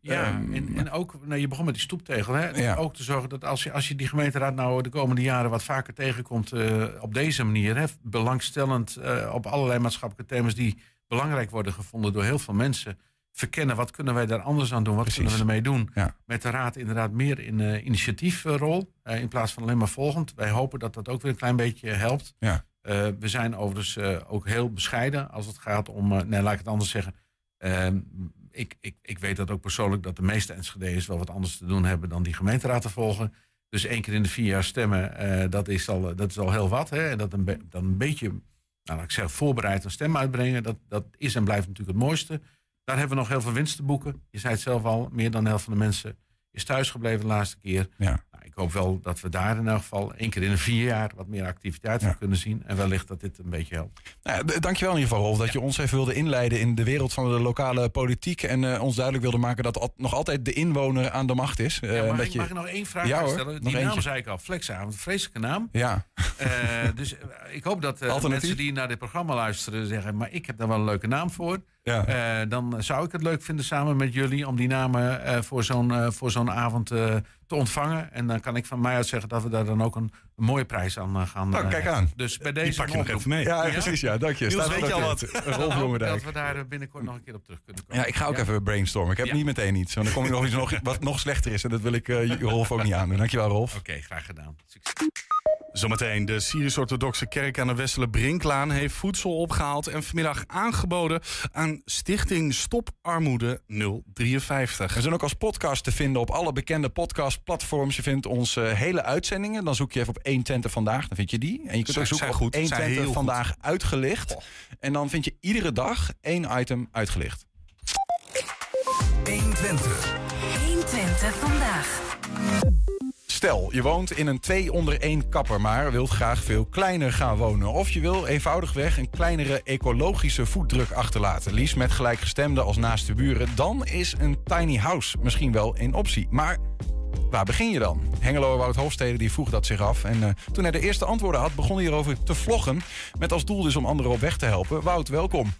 Ja, Ehm, en, en ook, nou, je begon met die stoeptegel. Hè? Ja. Ook te zorgen dat als je, als je die gemeenteraad nou de komende jaren wat vaker tegenkomt op deze manier, hè, belangstellend op allerlei maatschappelijke thema's die belangrijk worden gevonden door heel veel mensen, verkennen wat kunnen wij daar anders aan doen, wat Precies. kunnen we ermee doen. Ja. Met de raad inderdaad meer in eh, initiatiefrol eh, in plaats van alleen maar volgend. Wij hopen dat dat ook weer een klein beetje helpt. Ja. Eh, we zijn overigens eh, ook heel bescheiden als het gaat om, eh, nee laat ik het anders zeggen. Ehm, ik, ik, ik weet dat ook persoonlijk dat de meeste Enschede's wel wat anders te doen hebben dan die gemeenteraad te volgen. Dus één keer in de vier jaar stemmen, eh, dat, is al, dat is al heel wat. Hè? En dat een dan een beetje, nou, ik zeggen, voorbereid een stem uitbrengen. Dat, dat is en blijft natuurlijk het mooiste. Daar hebben we nog heel veel winst te boeken. Je zei het zelf al, meer dan de helft van de mensen is thuisgebleven de laatste keer. Ja. Ik hoop wel dat we daar in elk geval één keer in de vier jaar wat meer activiteit van Ja. kunnen zien. En wellicht dat dit een beetje helpt. Nou, dankjewel in ieder geval, Rolf, dat je ons even wilde inleiden in de wereld van de lokale politiek. En eh, ons duidelijk wilde maken dat al- nog altijd de inwoner aan de macht is. Ja, dat ik, je- mag ik nog één vraag Ja, hoor, stellen? Die naam eentje. zei ik al, Flexavond, vreselijke naam. ja, Eh, dus ik hoop dat mensen die naar dit programma luisteren zeggen... maar ik heb daar wel een leuke naam voor. Ja. Eh, dan zou ik het leuk vinden samen met jullie... om die namen eh, voor zo'n eh, voor zo'n avond te ontvangen. En dan kan ik van mij uit zeggen dat we daar dan ook een, een mooie prijs aan gaan Nou, kijk aan. Dus bij Die deze pak je nog even mee. ja, Ja? precies. Ja, dank je. Niels, Staat weet je al Jongendijk. dat we daar binnenkort nog een keer op terug kunnen komen. Ja, ik ga ook Ja? even brainstormen. Ik heb niet meteen iets. Want dan kom ik nog iets nog, wat nog slechter is. En dat wil ik Rolf ook niet aandoen. Dankjewel, Rolf. Oké, graag gedaan. Succes. Zometeen, de Syrisch-Orthodoxe Kerk aan de Westele Brinklaan heeft voedsel opgehaald en vanmiddag aangeboden aan Stichting Stop Armoede 053. We zijn ook als podcast te vinden op alle bekende podcastplatforms. Je vindt onze hele uitzendingen. Dan zoek je even op 120 vandaag. Dan vind je die. En je kunt Zijn- ook zoeken op goed, zijn 120 heel vandaag uitgelicht. En dan vind je iedere dag één item uitgelicht. 120 vandaag. Stel, je woont in een twee onder één kapper, maar wilt graag veel kleiner gaan wonen. Of je wil eenvoudigweg een kleinere ecologische voetdruk achterlaten. Liefst met gelijkgestemden als naast de buren. Dan is een tiny house misschien wel een optie. Maar waar begin je dan? Hengelo Wout Hofstede die vroeg dat zich af. En eh, toen hij de eerste antwoorden had, begon hij erover te vloggen. Met als doel dus om anderen op weg te helpen. Wout, welkom.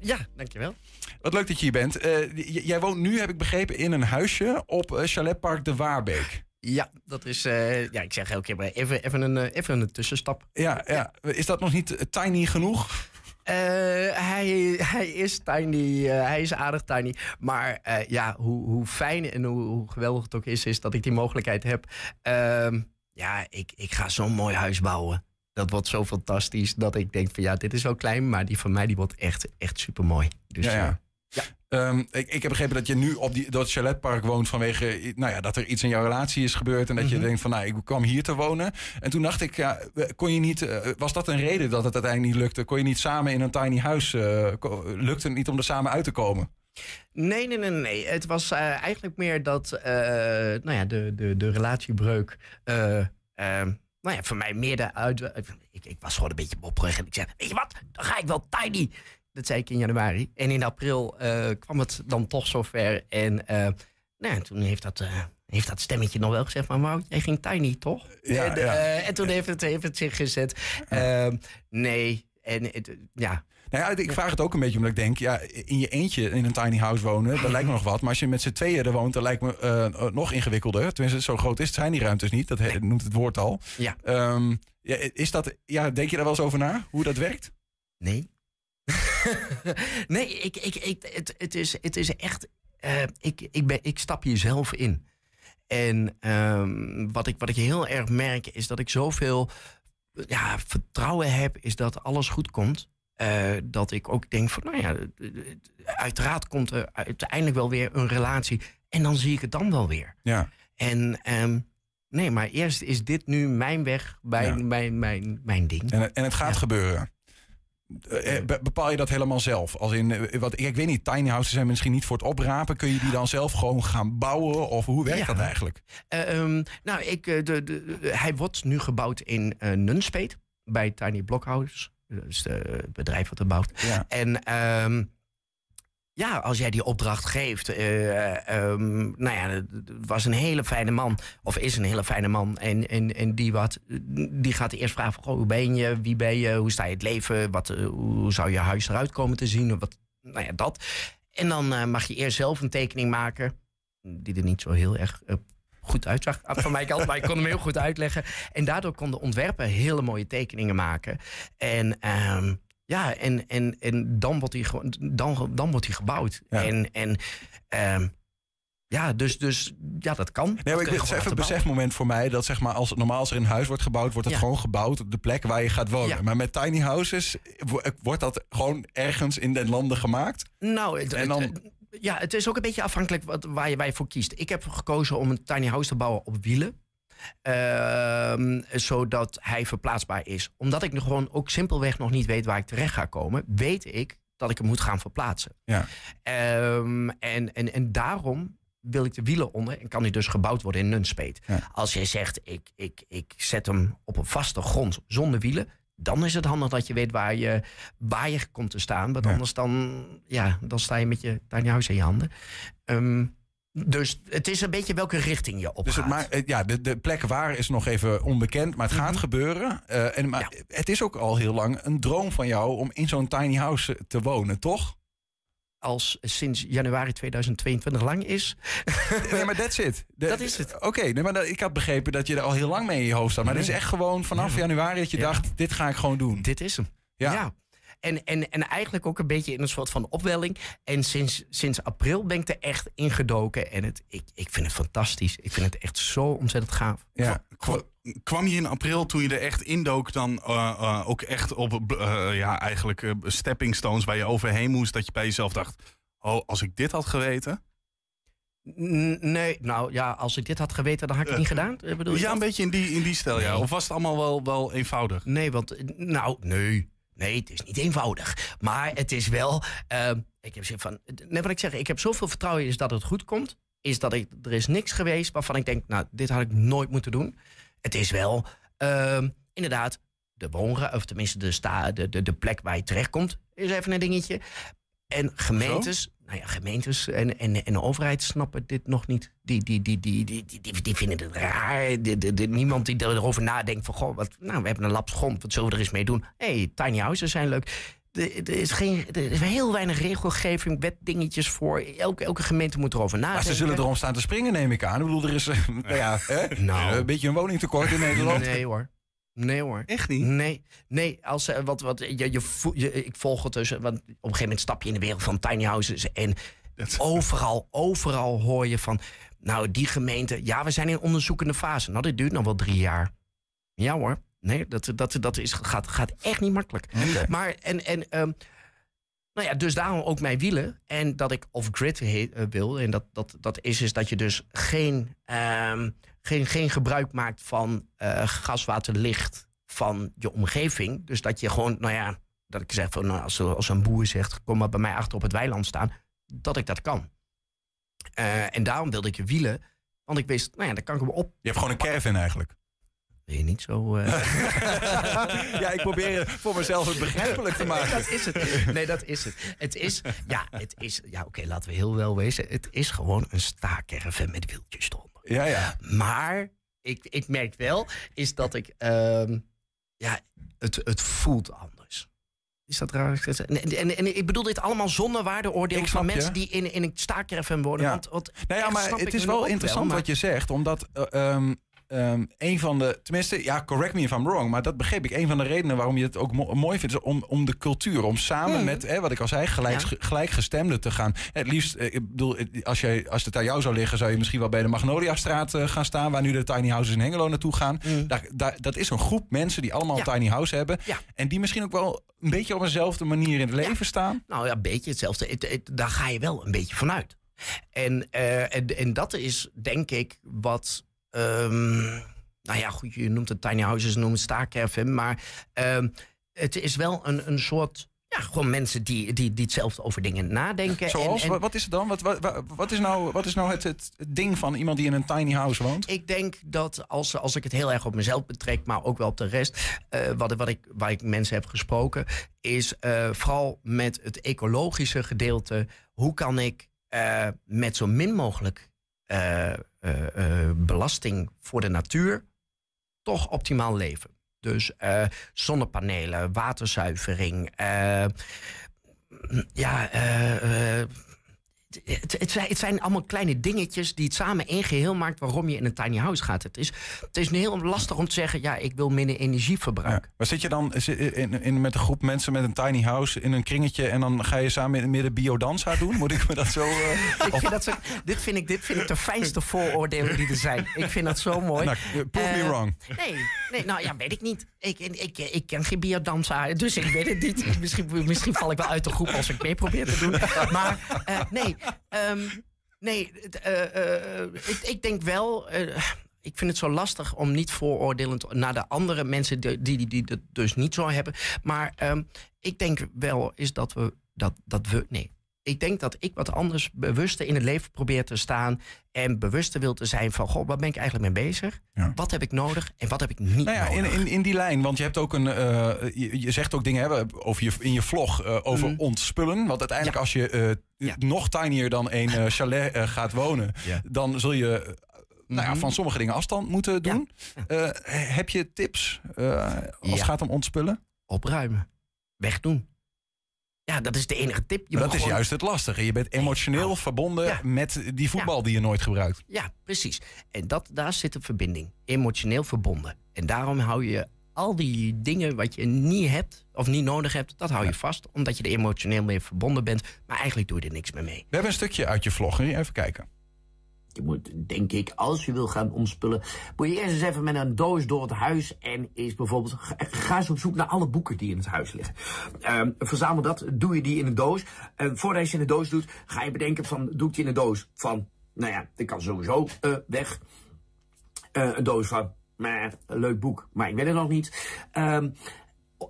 Ja, dankjewel. Wat leuk dat je hier bent. Eh, jij woont nu, heb ik begrepen, in een huisje op eh, Chaletpark de Waarbeek. Ja, dat is, eh, ja, ik zeg elke keer maar even, even, een, eh, even een tussenstap. Ja, ja. Is dat nog niet eh, tiny genoeg? Hij, hij is tiny, hij is aardig tiny. Maar ja, hoe, hoe fijn en hoe, hoe geweldig het ook is, is dat ik die mogelijkheid heb. Ehm, ja, ik, ik ga zo'n mooi huis bouwen. Dat wordt zo fantastisch dat ik denk van ja, dit is wel klein, maar die van mij die wordt echt, echt super mooi. Dus Ja, ja. Ehm, ik, ik heb begrepen dat je nu op die, dat chaletpark woont vanwege nou ja, dat er iets in jouw relatie is gebeurd. En dat Mhm. je denkt van nou, ik kwam hier te wonen. En toen dacht ik, ja, kon je niet, eh, was dat een reden dat het uiteindelijk niet lukte? Kon je niet samen in een tiny huis, eh, ko- lukte het niet om er samen uit te komen? Nee, nee, nee, nee. Het was eh, eigenlijk meer dat eh, nou ja, de, de, de relatiebreuk. eh, nou ja, voor mij meer de uit. Ik, ik was gewoon een beetje mopperig en ik zei: Weet je wat, dan ga ik wel tiny. Dat zei ik in januari. En in april eh, kwam het dan toch zover. En eh, nou ja, toen heeft dat. eh, heeft dat stemmetje nog wel gezegd, maar Wout, jij ging tiny, toch? Ja, en, ja. en toen heeft het, heeft het zich gezet. Ehm, nee, en het, ja, Nou ja, ik vraag het ook een beetje omdat ik denk, ja, in je eentje in een tiny house wonen, dat lijkt me nog wat. Maar als je met z'n tweeën er woont, dan lijkt me nog ingewikkelder. Tenminste, zo groot is het, zijn die ruimtes niet. Dat he- noemt het woord al. Ja. Ehm, ja, is dat, ja, denk je daar wel eens over na, hoe dat werkt? Nee. nee, ik, ik, ik, het, het, is, het is echt. eh, ik, ik, ben, ik stap hier zelf in. En ehm, wat, ik, wat ik heel erg merk is dat ik zoveel ja, vertrouwen heb, is dat alles goed komt. Eh, dat ik ook denk van, nou ja, uiteraard komt er uiteindelijk wel weer een relatie. En dan zie ik het dan wel weer. Ja. En ehm, nee, maar eerst is dit nu mijn weg, mijn, Ja. mijn, mijn, mijn ding. En, en het gaat Ja. gebeuren. Eh, eh, be- bepaal je dat helemaal zelf? Als in, eh, wat, ik weet niet, tiny houses zijn misschien niet voor het oprapen. Kun je die dan zelf gewoon gaan bouwen? Of hoe werkt Ja. dat eigenlijk? Eh, ehm, nou, ik, de, de, hij wordt nu gebouwd in eh Nunspeet bij Tiny Blockhouse. Dat is de- het bedrijf wat het bouwt. Ja. En ehm, ja, als jij die opdracht geeft. ehm, nou ja, was een hele fijne man. Of is een hele fijne man. En, en, en die, wat, die gaat eerst vragen: van, hoe ben je? Wie ben je? Hoe sta je het leven? Wat, eh, hoe zou je huis eruit komen te zien? Wat, nou ja, dat. En dan eh, mag je eerst zelf een tekening maken. Die er niet zo heel erg goed uitzag van mijn kant. Maar ik kon hem heel goed uitleggen. En daardoor kon de ontwerper hele mooie tekeningen maken. En ehm, ja, en, en, en dan, wordt hij dan, dan wordt hij gebouwd. Ja. En, en ehm, ja, dus, dus ja, dat kan. Nee, Dat maar ik het even een besefmoment voor mij dat zeg maar als normaal als er een huis wordt gebouwd, wordt het Ja. gewoon gebouwd op de plek waar je gaat wonen. Ja. Maar met tiny houses wo- wordt dat gewoon ergens in den landen gemaakt. Nou, het, En dan- het- ja, het is ook een beetje afhankelijk wat, waar je bij voor kiest. Ik heb gekozen om een tiny house te bouwen op wielen. Ehm, zodat hij verplaatsbaar is. Omdat ik nu gewoon ook simpelweg nog niet weet waar ik terecht ga komen, weet ik dat ik hem moet gaan verplaatsen. Ja. Ehm, en, en, en daarom wil ik de wielen onder en kan hij dus gebouwd worden in Nunspeet. Ja. Als jij zegt, ik, ik, ik zet hem op een vaste grond zonder wielen, dan is het handig dat je weet waar je, waar je komt te staan. Want Ja. anders dan, ja, dan sta je met je house in je handen. Ehm, dus het is een beetje welke richting je op Dus gaat. eh, ja, de, de plek waar is nog even onbekend, maar het gaat Mhm. gebeuren. Eh, en, maar Ja. het is ook al heel lang een droom van jou om in zo'n tiny house eh, te wonen, toch? Als sinds januari 2022 lang is. Nee, maar that's it. De- Dat is het. Oké, nee, maar dat- ik had begrepen dat je er al heel lang mee in je hoofd staat. Maar het is echt gewoon vanaf januari dat je Ja. dacht, dit ga ik gewoon doen. Dit is hem. Ja. Ja. En, en, en eigenlijk ook een beetje in een soort van opwelling. En sinds, sinds april ben ik er echt ingedoken. En het, ik, ik vind het fantastisch. Ik vind het echt zo ontzettend gaaf. Ja. Kwa- Kwam je in april, toen je er echt indook, dan eh, eh, ook echt op eh, ja, eigenlijk eh, stepping stones waar je overheen moest, dat je bij jezelf dacht: Oh, als ik dit had geweten. Nee, nou ja, als ik dit had geweten, dan had ik het niet gedaan. Bedoel je Ja, een beetje in die, in die stijl, ja. Of was het allemaal wel, wel eenvoudig? Nee, want nou, nee. Nee, het is niet eenvoudig. Maar het is wel. ehm, ik heb zin van. Net wat ik zeg, ik heb zoveel vertrouwen in dat het goed komt. Is dat ik. Er is niks geweest waarvan ik denk, nou, dit had ik nooit moeten doen. Het is wel. ehm, inderdaad, de woonruimte, of tenminste de, sta, de, de, de plek waar je terechtkomt, is even een dingetje. En gemeentes, nou ja, gemeentes en, en, en de overheid snappen dit nog niet. Die, die, die, die, die, die, die, vinden het raar. Niemand die erover nadenkt van, goh, wat, nou, we hebben een laps grond, wat zullen we er eens mee doen? Hé, hey, tiny houses zijn leuk. Er, is geen, er is heel weinig regelgeving, wetdingetjes voor. Elke, elke gemeente moet erover nadenken. Maar ze zullen erom staan te springen, neem ik aan. Ik bedoel, er is nou ja, hè, Nou. een beetje een woningtekort in Nederland. Nee hoor. Nee hoor. Echt niet? Nee, nee als, eh, wat, wat, je, je, ik volg het dus. Want op een gegeven moment stap je in de wereld van tiny houses. En overal, overal hoor je van. Nou, die gemeente. Ja, we zijn in onderzoekende fase. Nou, dit duurt nog wel drie jaar. Ja hoor. Nee, dat, dat, dat is, gaat, gaat echt niet makkelijk. Maar en. en ehm, nou ja, dus daarom ook mijn wielen. En dat ik off-grid eh, wil. En dat, dat, dat is, is dat je dus geen, ehm, geen, geen gebruik maakt van eh gas, water, licht van je omgeving. Dus dat je gewoon, nou ja, dat ik zeg van nou, als, als een boer zegt, kom maar bij mij achter op het weiland staan, dat ik dat kan. Eh, en daarom wilde ik je wielen. Want ik wist, nou ja, dan kan ik hem op. Je hebt gewoon een caravan eigenlijk. Wil je niet zo. eh, ja, ik probeer voor mezelf het begrijpelijk te Nee, maken. dat is het. Nee, dat is het. Het is, ja, het is, ja, oké, laten we heel wel wezen. Het is gewoon een staakerven met wieltjes eronder. Ja, ja. Maar ik, ik merk wel, is dat ik, ehm, ja, het, het voelt anders. Is dat raar? En, en, en ik bedoel dit allemaal zonder waardeoordeel van je. mensen die in, in een staakerven wonen. Ja. Want, want Nou ja, maar het is wel interessant maar- wat je zegt, omdat eh, ehm, ehm, een van de, tenminste, ja, correct me if I'm wrong, maar dat begreep ik. Een van de redenen waarom je het ook mo- mooi vindt, is om, om de cultuur, om samen met, hè, wat ik al zei, gelijk, Ja. gelijkgestemden te gaan. Het liefst, eh, ik bedoel, als, je, als het aan jou zou liggen, zou je misschien wel bij de Magnoliastraat eh, gaan staan, waar nu de tiny houses in Hengelo naartoe gaan. Daar, daar, dat is een groep mensen die allemaal Ja. een tiny house hebben. Ja. En die misschien ook wel een beetje op eenzelfde manier in het leven staan. Nou ja, een beetje hetzelfde. Het- het- daar ga je wel een beetje vanuit. En, eh, en, en dat is denk ik wat. Ehm, nou ja, goed, je noemt het tiny houses, noemt het staakerven. Maar ehm, het is wel een, een soort. Ja, gewoon mensen die, die, die hetzelfde over dingen nadenken. Zoals, En- en wat- is het dan? Wat, wat, wat- is nou, wat is nou het, het, het ding van iemand die in een tiny house woont? Ik denk dat als, als ik het heel erg op mezelf betrek, maar ook wel op de rest, eh, wat, wat ik, waar ik mensen heb gesproken, is eh, vooral met het ecologische gedeelte. Hoe kan ik eh, met zo min mogelijk eh, eh, eh, belasting voor de natuur toch optimaal leven? Dus zonnepanelen, waterzuivering. ja, het, het, zijn, het zijn allemaal kleine dingetjes die het samen één geheel maakt waarom je in een tiny house gaat. Het is, het is heel lastig om te zeggen, ja, ik wil minder energieverbruik. Ja. Maar zit je dan in, in, met een groep mensen met een tiny house in een kringetje en dan ga je samen in midden biodanza doen? Moet ik me dat zo. eh, Ik vind dat zo, dit, vind ik, dit vind ik de fijnste vooroordelen die er zijn. Ik vind dat zo mooi. nou, prove me Eh, wrong. Nee, nee, nou ja, weet ik niet. Ik, ik, ik, ken geen biodansa, dus ik weet het niet. Misschien, misschien val ik wel uit de groep als ik mee probeer te doen. Maar eh, nee, ehm, nee eh, eh, ik, ik denk wel... eh, ik vind het zo lastig om niet vooroordelend naar de andere mensen die, die, die het dus niet zo hebben. Maar ehm, ik denk wel is dat we dat, dat we. Nee. Ik denk dat ik wat anders bewuster in het leven probeer te staan. En bewuster wil te zijn van: Goh, waar ben ik eigenlijk mee bezig? Ja. Wat heb ik nodig en wat heb ik niet Nou ja, in, nodig? in, in die lijn, want je hebt ook een. eh, je, je zegt ook dingen hebben over je, in je vlog eh, over Mhm. ontspullen. Want uiteindelijk, Ja. als je eh, nog tinier dan een chalet gaat wonen, dan zul je. Nou ja, Mhm. van sommige dingen afstand moeten doen. Heb je tips als het gaat om ontspullen? Opruimen. Wegdoen. Ja, dat is de enige tip. Je dat is gewoon- juist het lastige. Je bent emotioneel verbonden ja. met die voetbal die je nooit gebruikt. Ja, precies. En dat, daar zit een verbinding. Emotioneel verbonden. En daarom hou je al die dingen wat je niet hebt of niet nodig hebt, dat hou je vast. Omdat je er emotioneel mee verbonden bent. Maar eigenlijk doe je er niks meer mee. We hebben een stukje uit je vlog. Even kijken. Je moet, denk ik, als je wil gaan omspullen, moet je eerst eens even met een doos door het huis en is bijvoorbeeld, ga, eens op zoek naar alle boeken die in het huis liggen. Ehm, verzamel dat, doe je die in een doos. En voordat je in de doos doet, ga je bedenken van, doe ik die in een doos van, nou ja, dit kan sowieso eh, weg. Eh, een doos van, meh, een leuk boek, maar ik weet het nog niet. Ehm,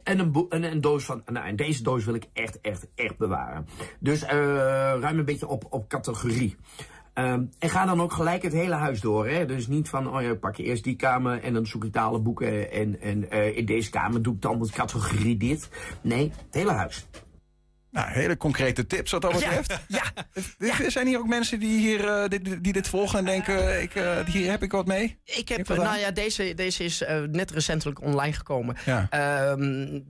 en een, een doos van, nou, deze doos wil ik echt, echt, echt bewaren. Dus eh, ruim een beetje op, op categorie. Ehm, en ga dan ook gelijk het hele huis door. Hè? Dus niet van, oh ja, pak je eerst die kamer en dan zoek ik de alle boeken. En, en eh, in deze kamer doe ik dan de categorie dit. Nee, het hele huis. Nou, hele concrete tips wat dat betreft. Ja, Er Zijn hier ook mensen die, hier, eh, dit, die dit volgen en denken, ik, eh, hier heb ik wat mee? Ik heb, nou ja, deze, deze is eh, net recentelijk online gekomen. Ja. Ehm,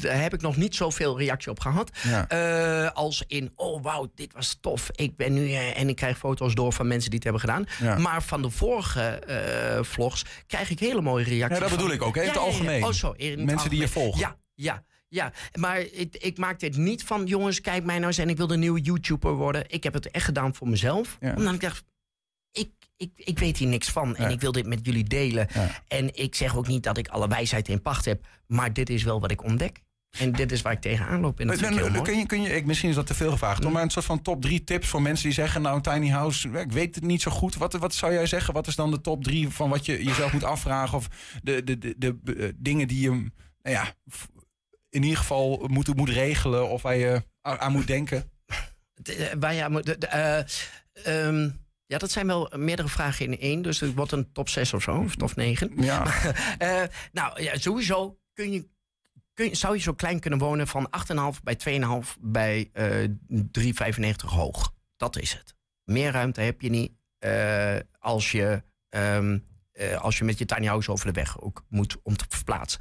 daar heb ik nog niet zoveel reactie op gehad. Ja. Eh, als in, oh wauw, dit was tof. Ik ben nu, eh, en ik krijg foto's door van mensen die het hebben gedaan. Ja. Maar van de vorige eh, vlogs krijg ik hele mooie reacties. Ja, dat van- bedoel ik ook, hè, in het algemeen. Oh, zo, Mensen die je volgen. Ja, ja. Ja, maar ik, ik maak dit niet van, jongens, kijk mij nou eens en ik wil de nieuwe YouTuber worden. Ik heb het echt gedaan voor mezelf. Ja. Omdat ik dacht, ik, ik, ik weet hier niks van en Ja. ik wil dit met jullie delen. Ja. En ik zeg ook niet dat ik alle wijsheid in pacht heb, maar dit is wel wat ik ontdek. En dit is waar ik tegenaan loop. En dat vind ik mooi. kun je, kun je, ik, misschien is dat te veel gevraagd, hoor, Mm. maar een soort van top drie tips voor mensen die zeggen, nou een tiny house, ik weet het niet zo goed. Wat, wat zou jij zeggen? Wat is dan de top drie van wat je jezelf moet afvragen? Of de, de, de, de, eh, dingen die je, nou ja, in ieder geval moet, moet regelen of waar je aan aan moet denken? De- eh, waar je aan moet- de- eh, ehm, ja, dat zijn wel meerdere vragen in één. Dus het wordt een top 6 of zo, of top 9. Ja, Eh, nou ja, sowieso kun je, kun je, zou je zo klein kunnen wonen van 8,5 bij 2,5 bij eh 3,95 hoog. Dat is het. Meer ruimte heb je niet eh, als, je, ehm, eh, als je met je tiny house over de weg ook moet om te verplaatsen.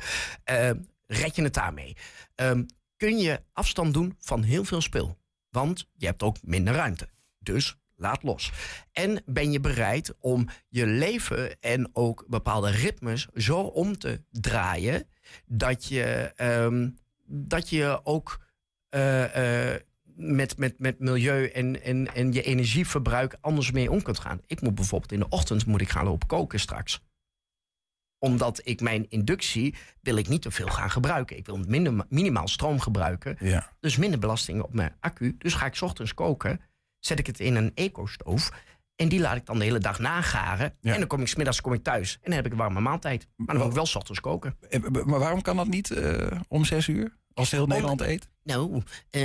Red je het daarmee? Ehm, kun je afstand doen van heel veel spul? Want je hebt ook minder ruimte. Dus laat los. En ben je bereid om je leven en ook bepaalde ritmes zo om te draaien dat je, ehm, dat je ook eh, eh, met, met, met milieu en, en, en je energieverbruik anders mee om kunt gaan. Ik moet bijvoorbeeld in de ochtend moet ik gaan lopen koken straks omdat ik mijn inductie wil ik niet te veel gaan gebruiken. Ik wil minder, minimaal stroom gebruiken. ja. Dus minder belasting op mijn accu. Dus ga ik 's ochtends koken. Zet ik het in een eco-stoof. En die laat ik dan de hele dag nagaren. Ja. En dan kom ik smiddags kom ik thuis. En dan heb ik een warme maaltijd. Maar dan moet ik wel 's ochtends koken. Eh, Maar waarom kan dat niet eh, om zes uur? Als heel Nederland eet? Nou, eh,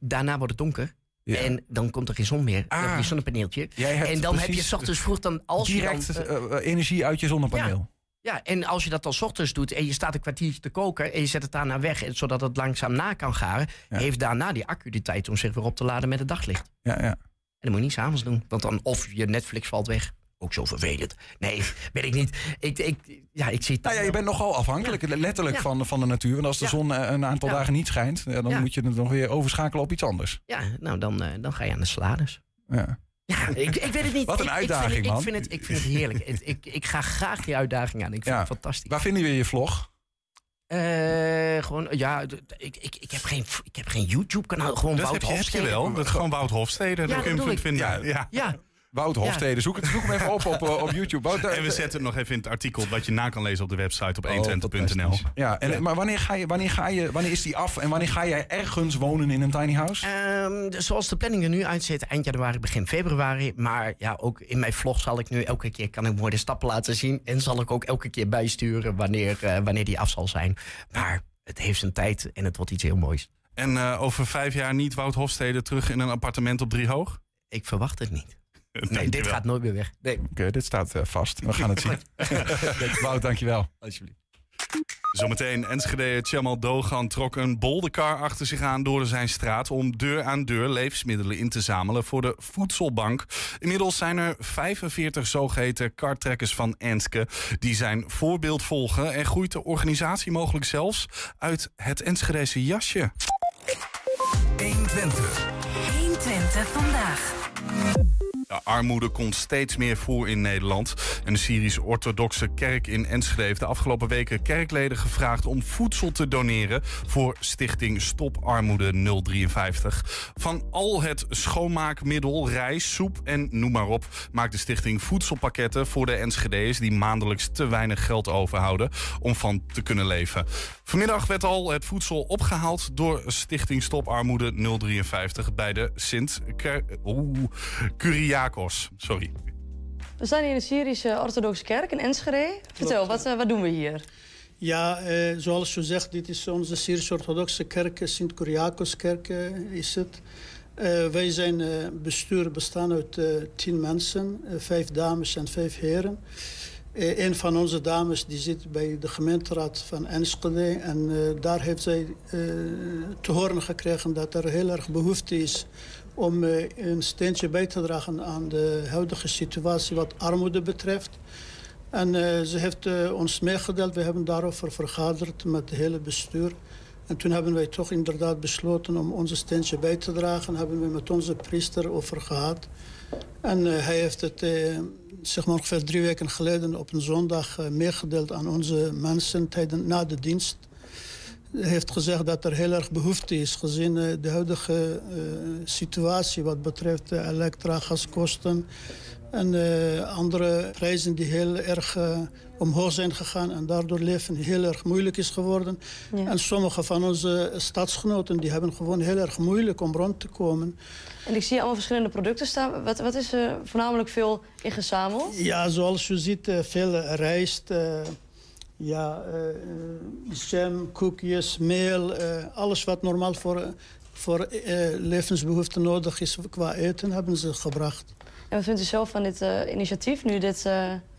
daarna wordt het donker. Ja. En dan komt er geen zon meer. Dan heb je Ah. zonnepaneeltje. En dan heb je 's ochtends vroeg dan... Als je direct dan, eh, energie uit je zonnepaneel. Ja, en als je dat dan 's ochtends doet en je staat een kwartiertje te koken en je zet het daarna weg, en zodat het langzaam na kan garen, Ja. heeft daarna die accu de tijd om zich weer op te laden met het daglicht. Ja, ja. En dat moet je niet s'avonds doen, want dan of je Netflix valt weg. Ook zo vervelend. Nee, weet ik niet. Ik, ik, ja, ik zie Nou ja, je bent nogal afhankelijk, letterlijk Ja. van, van de natuur. Want als de Ja. zon eh, een aantal Ja. dagen niet schijnt, ja, dan Ja. moet je het nog weer overschakelen op iets anders. Ja, nou dan, eh, dan ga je aan de salades. Ja. Ja, ik, ik weet het niet. Wat een Ik- ik uitdaging, vind, man. Ik vind het, ik vind het heerlijk. Ik, ik ga graag die uitdaging aan. Ik vind Ja. het fantastisch. Waar vinden we je vlog? Eh, gewoon, ja, ik, ik, ik, heb geen, ik heb geen YouTube-kanaal. Gewoon Dat Wout heb je, heb je wel. Dat is gewoon Wout Hofstede. Ja, Daar kun je dat vinden. Ja, Wout Hofstede. Zoek, het, zoek hem even op op, eh, op YouTube. Wout, eh, En we zetten het nog even in het artikel wat je na kan lezen op de website op Oh, 120.nl. fantastisch. Ja, en, maar wanneer, ga je, wanneer, ga je, wanneer is die af en wanneer ga jij ergens wonen in een tiny house? Ehm, dus zoals de planning er nu uitziet, eind januari, begin februari. Maar ja, ook in mijn vlog zal ik nu elke keer kan ik mooi de stappen laten zien. En zal ik ook elke keer bijsturen wanneer, eh, wanneer die af zal zijn. Maar het heeft zijn tijd en het wordt iets heel moois. En eh, over vijf jaar niet Wout Hofstede terug in een appartement op Driehoog? Ik verwacht het niet. Nee, dit gaat nooit meer weg. Nee. Oké, dit staat eh, vast. We gaan het zien. Wout, dankjewel. Alsjeblieft. Zometeen Enschede Chamal Dogan trok een bolderkar achter zich aan door zijn straat om deur aan deur levensmiddelen in te zamelen voor de voedselbank. Inmiddels zijn er 45 zogeheten kartrekkers van Enske die zijn voorbeeld volgen en groeit de organisatie mogelijk zelfs uit het Enschedese jasje. 120 vandaag. Armoede komt steeds meer voor in Nederland. En de Syrisch-Orthodoxe Kerk in Enschede heeft de afgelopen weken kerkleden gevraagd om voedsel te doneren voor stichting Stop Armoede 053. Van al het schoonmaakmiddel, rijst, soep en noem maar op, maakt de stichting voedselpakketten voor de Enschede's die maandelijks te weinig geld overhouden om van te kunnen leven. Vanmiddag werd al het voedsel opgehaald door stichting Stop Armoede 053 bij de Sint Oeh, Kyriakos. Sorry. We staan hier in de Syrische Orthodoxe Kerk in Enschede. Vertel, wat, eh, wat doen we hier? Ja, eh, zoals u zegt, dit is onze Syrisch-Orthodoxe kerk, sint Kyriakos-kerk eh, is het. Eh, wij zijn eh, bestuur bestaan uit eh, tien mensen, eh, vijf dames en vijf heren. Eh, een van onze dames die zit bij de gemeenteraad van Enschede. En eh, daar heeft zij eh, te horen gekregen dat er heel erg behoefte is om eh, een steentje bij te dragen aan de huidige situatie wat armoede betreft. En eh, ze heeft eh, ons meegedeeld, we hebben daarover vergaderd met het hele bestuur. En toen hebben wij toch inderdaad besloten om onze steentje bij te dragen. Hebben we met onze priester over gehad. En hij heeft het zeg maar ongeveer drie weken geleden op een zondag meegedeeld aan onze mensen tijdens, na de dienst. Heeft gezegd dat er heel erg behoefte is gezien eh, de huidige eh, situatie wat betreft uh, elektra, gaskosten en eh, andere prijzen die heel erg eh, omhoog zijn gegaan en daardoor leven heel erg moeilijk is geworden. Ja. En sommige van onze stadsgenoten die hebben gewoon heel erg moeilijk om rond te komen. En ik zie allemaal verschillende producten staan. Wat, wat is er voornamelijk veel in gezameld? Ja, zoals u ziet, eh, veel rijst, eh, ja, eh, eh, jam, koekjes, meel, eh, alles wat normaal voor, voor eh, levensbehoeften nodig is qua eten, hebben ze gebracht. En wat vindt u zelf van dit initiatief nu dit...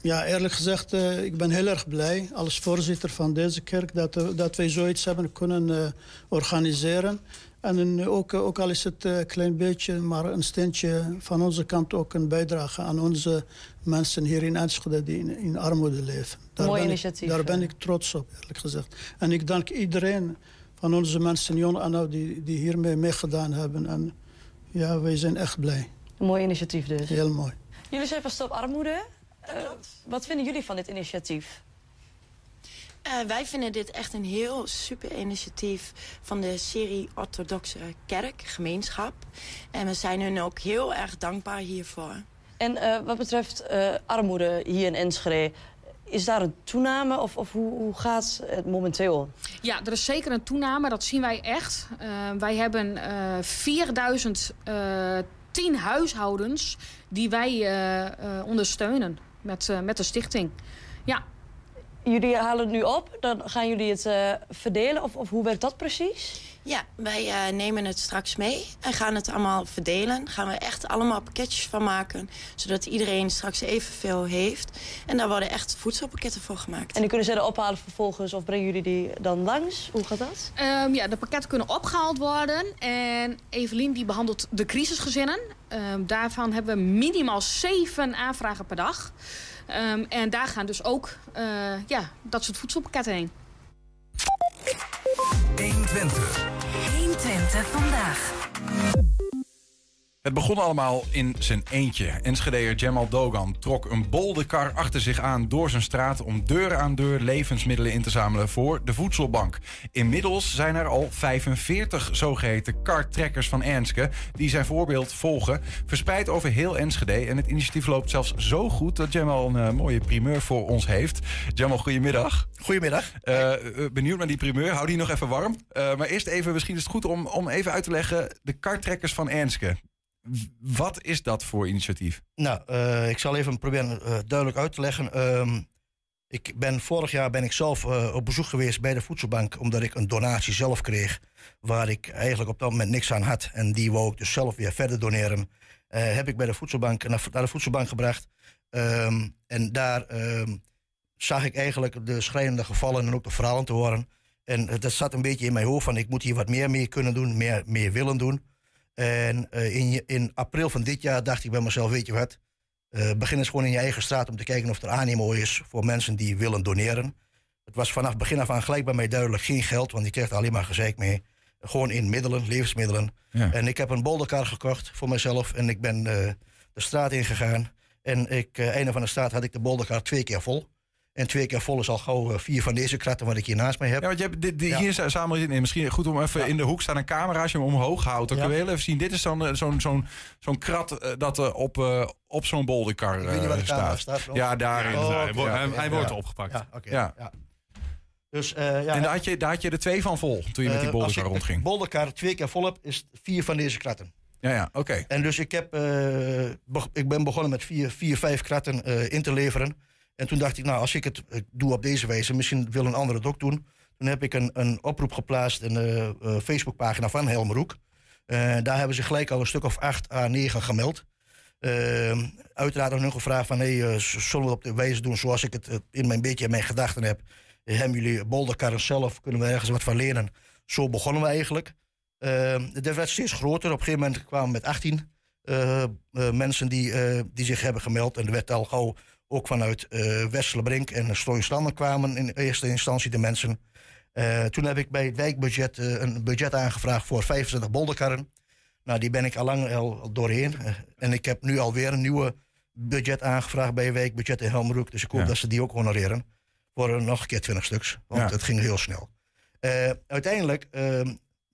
Ja, eerlijk gezegd, ik ben heel erg blij als voorzitter van deze kerk dat, dat wij zoiets hebben kunnen organiseren. En een, ook, ook al is het een klein beetje, maar een steentje van onze kant ook een bijdrage aan onze mensen hier in Enschede die in, in armoede leven. Daar Mooi initiatief, daar ben ik trots op, eerlijk gezegd. En ik dank iedereen van onze mensen, Jon en Anna, die, die hiermee meegedaan hebben. En ja, wij zijn echt blij. een mooi initiatief dus. Heel mooi. Jullie zijn van Stop Armoede. Eh, wat vinden jullie van dit initiatief? Eh, wij vinden dit echt een heel super initiatief van de Syrie Orthodoxe Kerk, gemeenschap. En we zijn hun ook heel erg dankbaar hiervoor. En eh, wat betreft eh, armoede hier in Enschede... is daar een toename of, of hoe, hoe gaat het momenteel? Ja, er is zeker een toename, dat zien wij echt. Eh, wij hebben eh 4010 huishoudens die wij eh, eh, ondersteunen met, eh, met de stichting. Ja, Jullie halen het nu op, dan gaan jullie het eh, verdelen of, of hoe werkt dat precies? Ja, wij eh, nemen het straks mee en gaan het allemaal verdelen. Gaan we echt allemaal pakketjes van maken, zodat iedereen straks evenveel heeft. En daar worden echt voedselpakketten voor gemaakt. En die kunnen ze er ophalen vervolgens of brengen jullie die dan langs? Hoe gaat dat? Ehm, ja, de pakketten kunnen opgehaald worden. En Evelien die behandelt de crisisgezinnen. Ehm, daarvan hebben we minimaal zeven aanvragen per dag. Ehm, en daar gaan dus ook eh, ja, dat soort voedselpakketten heen. 120. 120 vandaag. Het begon allemaal in zijn eentje. Enschedeer Jamal Dogan trok een bolde achter zich aan door zijn straat om deur aan deur levensmiddelen in te zamelen voor de voedselbank. Inmiddels zijn er al 45 zogeheten kartrekkers van Enske die zijn voorbeeld volgen, verspreid over heel Enschede. En het initiatief loopt zelfs zo goed dat Jamal een eh, mooie primeur voor ons heeft. Jamal, goedemiddag. Goedemiddag. Eh, benieuwd naar die primeur. Hou die nog even warm. Maar eerst even, misschien is het goed om, om even uit te leggen... de kartrekkers van Enske. Wat is dat voor initiatief? Nou, eh, ik zal even proberen eh, duidelijk uit te leggen. Ehm, ik ben, vorig jaar ben ik zelf eh, op bezoek geweest bij de voedselbank... omdat ik een donatie zelf kreeg... waar ik eigenlijk op dat moment niks aan had. En die wou ik dus zelf weer verder doneren. Heb ik bij de voedselbank, naar, naar de voedselbank gebracht. Ehm, en daar ehm, zag ik eigenlijk de schrijnende gevallen en ook de verhalen te horen. En dat zat een beetje in mijn hoofd van... ik moet hier wat meer mee kunnen doen, meer, meer willen doen... En eh, in, in april van dit jaar dacht ik bij mezelf, weet je wat, eh, begin eens gewoon in je eigen straat om te kijken of er animo is voor mensen die willen doneren. Het was vanaf begin af aan gelijk bij mij duidelijk geen geld, want je krijgt er alleen maar gezeik mee. Gewoon in middelen, levensmiddelen. Ja. En ik heb een bolderkar gekocht voor mezelf en ik ben eh, de straat ingegaan. En ik, einde van de straat had ik de bolderkar twee keer vol. En twee keer vol is al gauw eh, vier van deze kratten wat ik hier naast mij heb. Ja, want je hebt dit, dit- Ja. hier sa- samen in. Misschien goed om even in de hoek staan een camera. Als je hem omhoog houdt, dan Ja. kun je heel even zien. Dit is dan eh, zo'n zo'n zo'n krat eh, dat eh, op, eh, op zo'n bolderkar Ik weet niet waar de eh, camera staat. staat. Ja, daarin. Oh, hij, wordt- hij, hij opgepakt. Ja, oké. Ja. ja. Dus, eh, ja, En daar had, je, daar had je er twee van vol toen je met die Eh, bolderkar Als ik rondging. de bolderkar twee keer vol heb, is vier van deze kratten. Ja, ja, oké. En dus ik, heb, eh, ik ben begonnen met vier, vier vijf kratten eh, in te leveren. En toen dacht ik, nou, als ik het eh, doe op deze wijze, misschien wil een ander het ook doen. Toen heb ik een, een oproep geplaatst in de eh, Facebookpagina van Helmeroek. Eh daar hebben ze gelijk al een stuk of acht à negen gemeld. Ehm, uiteraard nog gevraagd van, z- zullen we het op de wijze doen zoals ik het in mijn beetje in mijn gedachten heb? Hebben jullie bolderkarren zelf, kunnen we ergens wat van leren? Zo begonnen we eigenlijk. Ehm de werd steeds groter. Op een gegeven moment kwamen we met 18 eh, eh, mensen die, die zich hebben gemeld. En er werd al gauw ook vanuit Westerlebrink en Strooienstanden kwamen in eerste instantie de mensen. Eh, toen heb ik bij het wijkbudget eh, een budget aangevraagd voor 25 bolderkarren. Nou, die ben ik al lang al doorheen. En ik heb nu alweer een nieuwe budget aangevraagd bij een wijkbudget in Helmroek. Dus ik hoop Ja. dat ze die ook honoreren. Voor nog een keer 20 stuks. Want Ja. het ging heel snel. Uiteindelijk, eh,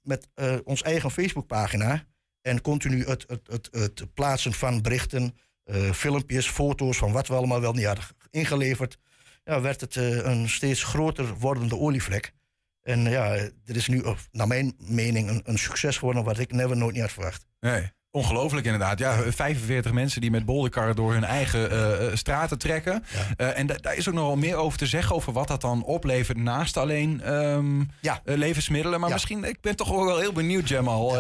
met ons eigen Facebookpagina en continu het, het, het, het plaatsen van berichten, eh, filmpjes, foto's van wat we allemaal wel niet hadden ingeleverd, ja, werd het eh, een steeds groter wordende olievlek. En ja, dit is nu, naar mijn mening, een, een succes geworden wat ik never nooit niet had verwacht. Nee. Ongelooflijk inderdaad. Ja, 45 mensen die met bolderkarren door hun eigen eh, eh, straten trekken. Eh, en da- daar is ook nog wel meer over te zeggen. Over wat dat dan oplevert naast alleen ehm, Ja. eh, levensmiddelen. Maar Ja. misschien, ik ben toch ook wel heel benieuwd, Jamal.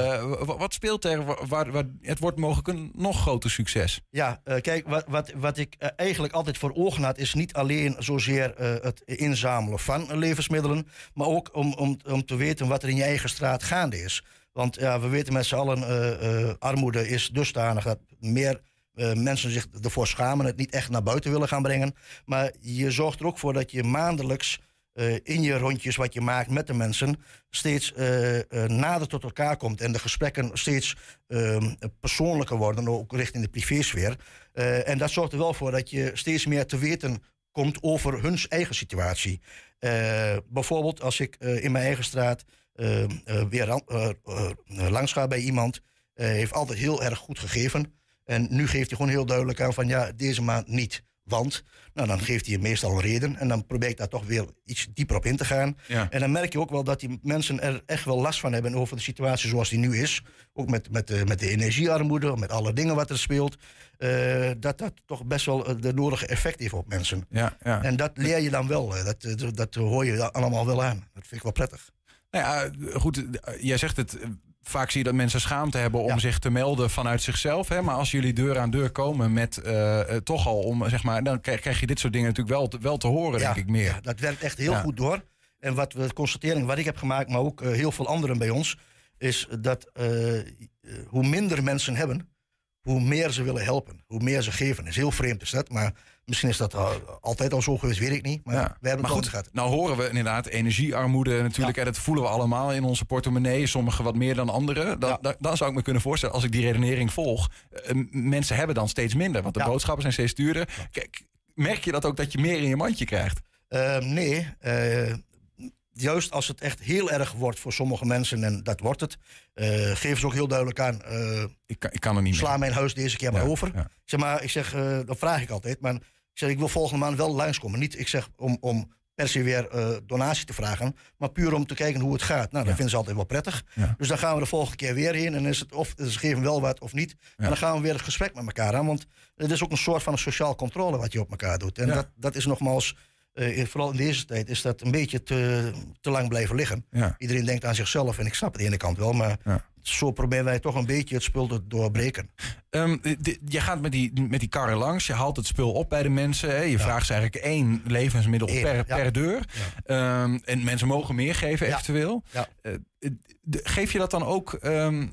Wa- wat speelt er? wa- Waar, waar, het wordt mogelijk een nog groter succes. Ja, kijk, wat, wat, wat ik eigenlijk altijd voor ogen had, is niet alleen zozeer het inzamelen van levensmiddelen, maar ook om, om, om te weten wat er in je eigen straat gaande is. Want ja, we weten met z'n allen, eh, eh, armoede is dusdanig dat meer eh, mensen zich ervoor schamen, het niet echt naar buiten willen gaan brengen. Maar je zorgt er ook voor dat je maandelijks in je rondjes wat je maakt met de mensen steeds eh, nader tot elkaar komt en de gesprekken steeds ehm, persoonlijker worden, ook richting de privésfeer. En dat zorgt er wel voor dat je steeds meer te weten komt over hun eigen situatie. Bijvoorbeeld als ik in mijn eigen straat weer ran- eh, eh, langs bij iemand, eh, heeft altijd heel erg goed gegeven. En nu geeft hij gewoon heel duidelijk aan van ja, deze maand niet. Want, nou dan geeft hij meestal een reden. En dan probeer ik daar toch weer iets dieper op in te gaan. Ja. En dan merk je ook wel dat die mensen er echt wel last van hebben over de situatie zoals die nu is. Ook met, met, de, met de energiearmoede, met alle dingen wat er speelt. eh, dat dat toch best wel eh, de nodige effect heeft op mensen. Ja, ja. En dat leer je dan wel. eh, Dat, dat, dat hoor je allemaal wel aan. Dat vind ik wel prettig. Nou ja, goed, eh, jij zegt het. eh, Vaak zie je dat mensen schaamte hebben om Ja. zich te melden vanuit zichzelf. Hè? Maar als jullie deur aan deur komen met eh, toch al om, zeg maar, dan krijg, je dit soort dingen natuurlijk wel te, wel te horen, denk ik meer. Ja, dat werkt echt heel goed door. En wat we, de constatering wat ik heb gemaakt, maar ook heel veel anderen bij ons, is dat hoe minder mensen hebben, hoe meer ze willen helpen. Hoe meer ze geven. is heel vreemd is dat, maar misschien is dat al- altijd al zo geweest, weet ik niet. Maar Ja. we hebben het goed, gehad. nou horen we inderdaad energiearmoede natuurlijk. En dat voelen we allemaal in onze portemonnee. Sommigen wat meer dan anderen. Dan, Ja. dan, zou ik me kunnen voorstellen, als ik die redenering volg... eh, mensen hebben dan steeds minder. Want de boodschappen zijn steeds duurder. Kijk, merk je dat ook dat je meer in je mandje krijgt? Eh, nee, eh, juist als het echt heel erg wordt voor sommige mensen, en dat wordt het, eh, geven ze ook heel duidelijk aan. eh, Ik kan, ik kan er niet sla mijn huis deze keer maar over. ja. Zeg maar, ik zeg, eh dat vraag ik altijd. Maar ik zeg, ik wil volgende maand wel langskomen. Niet, ik zeg, om, om per se weer donatie te vragen. Maar puur om te kijken hoe het gaat. Nou, dat Ja. vinden ze altijd wel prettig. Dus dan gaan we de volgende keer weer heen. En is het of ze geven wel wat of niet. En dan gaan we weer het gesprek met elkaar aan. Want het is ook een soort van een sociaal controle wat je op elkaar doet. En dat, dat is nogmaals, eh, vooral in deze tijd, is dat een beetje te, te lang blijven liggen. Ja. Iedereen denkt aan zichzelf. En ik snap het aan de ene kant wel. Maar Ja. zo proberen wij toch een beetje het spul te doorbreken. Ehm, di- je gaat met die, met die karren langs, je haalt het spul op bij de mensen. Hè? Je vraagt ze eigenlijk één levensmiddel Eén, per, per deur. Ehm, en mensen mogen meer geven, eventueel. Ja. Eh, de- geef je dat dan ook ehm,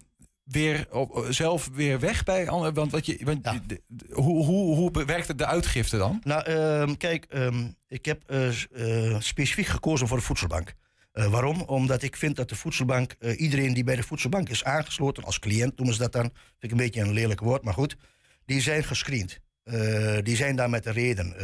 weer op, zelf weer weg bij anderen? Want, wat je, want Ja. de- de- hoe, hoe, hoe bewerkt het de uitgifte dan? Nou, ehm, kijk, ehm, ik heb eh, eh, specifiek gekozen voor de voedselbank. Eh, waarom? Omdat ik vind dat de voedselbank, eh, iedereen die bij de voedselbank is aangesloten, als cliënt noemen ze dat dan, vind ik een beetje een lelijk woord, maar goed, die zijn gescreend. Eh, die zijn daar met een reden.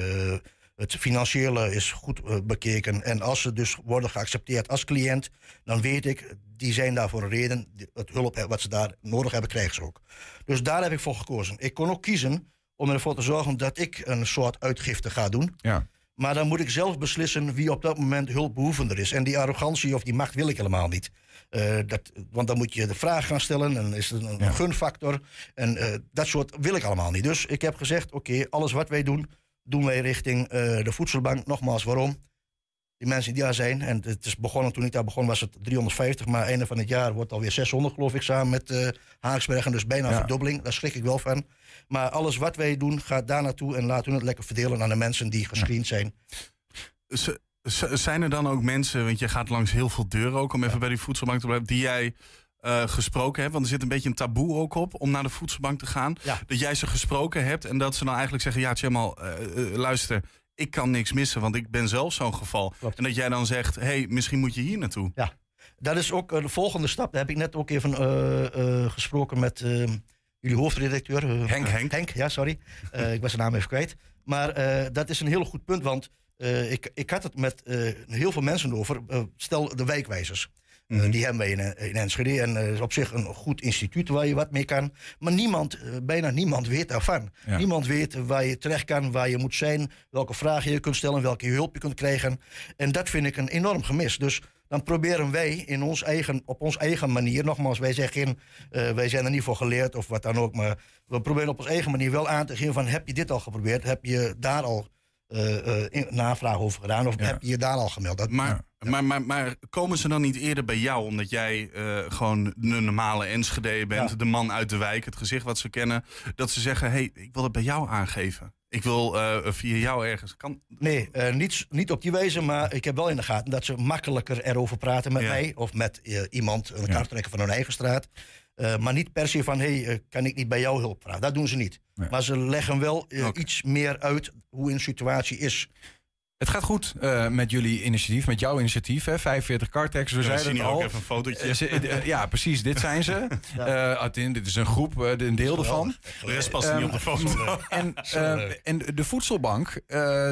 Het financiële is goed eh, bekeken. En als ze dus worden geaccepteerd als cliënt, dan weet ik, die zijn daar voor een reden. Het hulp wat ze daar nodig hebben, krijgen ze ook. Dus daar heb ik voor gekozen. Ik kon ook kiezen om ervoor te zorgen dat ik een soort uitgifte ga doen. Ja. Maar dan moet ik zelf beslissen wie op dat moment hulpbehoevender is. En die arrogantie of die macht wil ik helemaal niet. Eh, dat, want dan moet je de vraag gaan stellen en is het een, Ja. een gunfactor. En eh, dat soort wil ik allemaal niet. Dus ik heb gezegd, oké, alles wat wij doen, doen wij richting eh, de voedselbank. Nogmaals, waarom? die mensen die daar zijn. En het is begonnen, toen ik daar begon was het 350, maar einde van het jaar wordt alweer 600 geloof ik samen met uh, Haaksbergen. Dus bijna een verdubbeling, daar schrik ik wel van. Maar alles wat wij doen gaat daar naartoe en laten we het lekker verdelen aan de mensen die gescreend zijn. zijn er dan ook mensen, want je gaat langs heel veel deuren ook om even bij die voedselbank te blijven, die jij uh, gesproken hebt? Want er zit een beetje een taboe ook op om naar de voedselbank te gaan. Dat jij ze gesproken hebt en dat ze dan eigenlijk zeggen: Ja, Tjemal, uh, luister, ik kan niks missen, want ik ben zelf zo'n geval. En dat jij dan zegt: hey, misschien moet je hier naartoe. Ja, dat is ook de volgende stap. Daar heb ik net ook even uh, gesproken met jullie hoofdredacteur. Henk, Henk. Henk, ja, sorry. ik was zijn naam even kwijt. Maar dat is een heel goed punt, want ik, ik had het met heel veel mensen over. stel de wijkwijzers. Mm die hebben wij in, eh, in Enschede. En uh, is op zich een goed instituut waar je wat mee kan. Maar niemand, bijna niemand weet daarvan. Niemand weet waar je terecht kan, waar je moet zijn, welke vragen je kunt stellen, welke hulp je kunt krijgen. En dat vind ik een enorm gemis. Dus dan proberen wij in ons eigen, op onze eigen manier, nogmaals, wij zeggen, wij zijn er niet voor geleerd of wat dan ook, maar we proberen op onze eigen manier wel aan te geven van heb je dit al geprobeerd, heb je daar al uh, navraag over gedaan? Of heb je je daar al gemeld? Dat, maar, maar, maar, maar, komen ze dan niet eerder bij jou omdat jij uh, gewoon een normale Enschede bent, de man uit de wijk, het gezicht wat ze kennen, dat ze zeggen: hé, hey, ik wil het bij jou aangeven? Ik wil via jou ergens. Kan... Nee, niet, niet op die wijze, maar ik heb wel in de gaten dat ze makkelijker erover praten met mij of met iemand, een kaarttrekker van hun eigen straat. Uh, maar niet per se van, hé, hey, kan ik niet bij jou hulp vragen? Dat doen ze niet. Maar ze leggen wel uh, okay. iets meer uit hoe een situatie is. Het gaat goed uh, met jullie initiatief, met jouw initiatief. Hè? 45 Cartex, we ja, zeiden het al. ook even een fotootje. Uh, ja, precies, dit zijn ze. ja. uh, dit is een groep, een deel ervan. De rest past niet op de foto. en, en de voedselbank,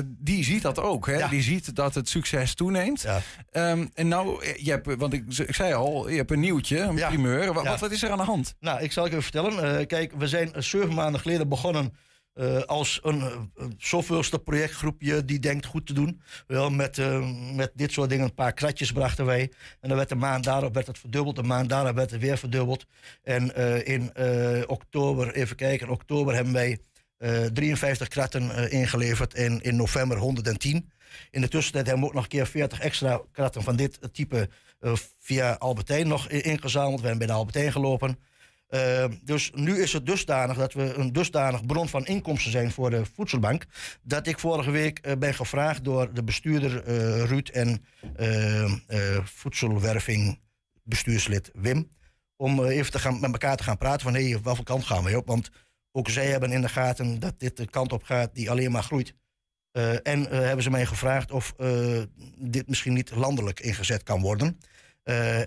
die ziet dat ook. Hè? Ja. Die ziet dat het succes toeneemt. Um, en nou, je hebt, want ik, ik zei al, je hebt een nieuwtje, een primeur. Wat, wat, is er aan de hand? Nou, ik zal je even vertellen. kijk, we zijn zeven maanden geleden begonnen uh, als een, zoveelste projectgroepje die denkt goed te doen. Wel, met, uh, met dit soort dingen, een paar kratjes brachten wij. En dan werd de maand daarop werd het verdubbeld, de maand daarop werd het weer verdubbeld. En in oktober, even kijken, in oktober hebben wij 53 kratten ingeleverd en in november 110. In de tussentijd hebben we ook nog een keer 40 extra kratten van dit type via Albertijn nog ingezameld. We hebben bij de Albertijn gelopen. Uh, dus nu is het dusdanig dat we een dusdanig bron van inkomsten zijn voor de voedselbank. Dat ik vorige week uh, ben gevraagd door de bestuurder uh, Ruud en voedselwerving bestuurslid Wim. Om even te gaan, met elkaar te gaan praten van hé, hey, welke kant gaan we op? Want ook zij hebben in de gaten dat dit de kant op gaat die alleen maar groeit. en hebben ze mij gevraagd of dit misschien niet landelijk ingezet kan worden.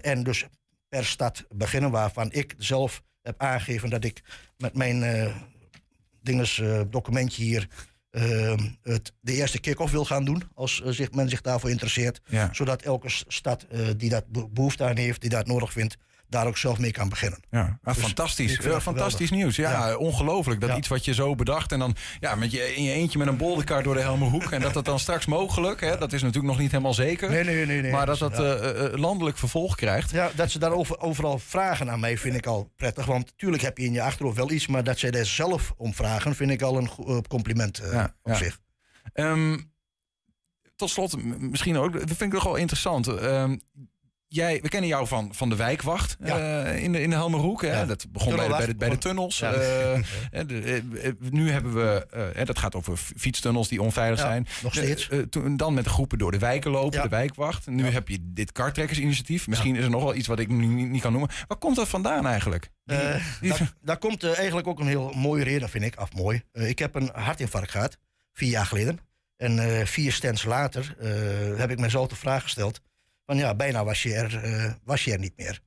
en dus per stad beginnen waarvan ik zelf heb aangegeven dat ik met mijn uh, dinges, uh, documentje hier uh, het, de eerste kick-off wil gaan doen. Als zich, men zich daarvoor interesseert. Ja. Zodat elke stad die dat behoefte aan heeft, die dat nodig vindt, daar ook zelf mee kan beginnen. Ja, ah, dus fantastisch. Ja, fantastisch nieuws. Ja, ja. ongelooflijk. Dat iets wat je zo bedacht en dan ja, met je, in je eentje met een bolderkar door de Helmerhoek. en dat dat dan straks mogelijk, hè, dat is natuurlijk nog niet helemaal zeker. Nee, nee, nee. nee maar dat dat uh, landelijk vervolg krijgt. Ja, dat ze daar over, overal vragen aan mij vind ik al prettig. Want natuurlijk heb je in je achterhoofd wel iets, maar dat zij daar zelf om vragen, vind ik al een compliment op zich. Um, tot slot, misschien ook, dat vind ik toch wel interessant. Um, Jij, we kennen jou van, van de wijkwacht ja. uh, in, de, in de Helmerhoek. Hè? Ja. Dat begon bij de, bij, de, bij de tunnels. Ja. Uh, de, uh, nu hebben we, dat gaat over fietstunnels die onveilig zijn. Nog steeds. dan met de groepen door de wijken lopen, de wijkwacht. Nu heb je dit karttrekkersinitiatief. Misschien is er nog wel iets wat ik nu niet, niet kan noemen. Waar komt dat vandaan eigenlijk? Die, die... Daar, daar, komt eigenlijk ook een heel mooie reden, vind ik. Af mooi. ik heb een hartinfarct gehad, vier jaar geleden. En vier stands later heb ik mezelf de vraag gesteld van ja, bijna was je er, uh, was je er niet meer.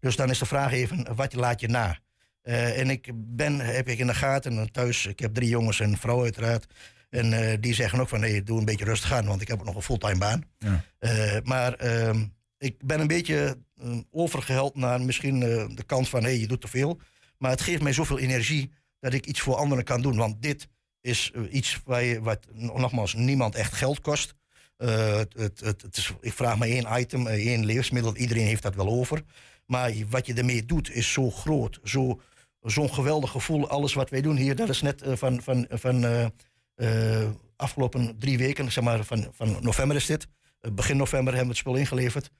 Dus dan is de vraag even, wat laat je na? Uh, en ik ben, heb ik in de gaten, thuis, ik heb drie jongens en een vrouw uiteraard. En uh, die zeggen ook van, nee, doe een beetje rustig aan, want ik heb ook nog een fulltime baan. Ja. maar ehm, ik ben een beetje overgeheld naar misschien de kant van, hé, hey, je doet te veel. Maar het geeft mij zoveel energie dat ik iets voor anderen kan doen. Want dit is iets waar je, wat nogmaals niemand echt geld kost. Uh, het, het, het, is, ik vraag maar één item, eh, één levensmiddel. Iedereen heeft dat wel over. Maar wat je ermee doet is zo groot. Zo, zo'n geweldig gevoel. Alles wat wij doen hier, dat is net uh, van, van, van uh, afgelopen drie weken, zeg maar, van, van november is dit. Eh, begin november hebben we het spul ingeleverd.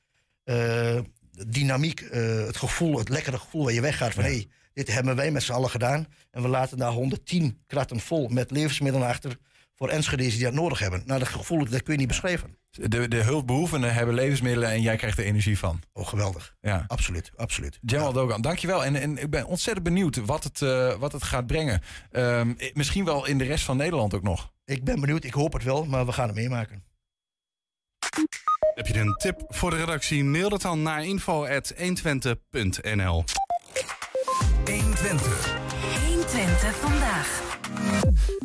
Eh, dynamiek, eh, het gevoel, het lekkere gevoel waar je weggaat van... hé, hey, dit hebben wij met z'n allen gedaan. En we laten daar 110 kratten vol met levensmiddelen achter... voor Enschede's die dat nodig hebben. Nou, dat gevoel dat kun je niet beschrijven. De, de hulpbehoevenden hebben levensmiddelen en jij krijgt er energie van. Oh, geweldig. Ja. Absoluut, absoluut. Jamal Dogan, dankjewel. En, en ik ben ontzettend benieuwd wat het, eh, wat het gaat brengen. Ehm, misschien wel in de rest van Nederland ook nog. Ik ben benieuwd, ik hoop het wel, maar we gaan het meemaken. Heb je een tip voor de redactie? Mail dat dan naar info.120.nl 120. 120 vandaag.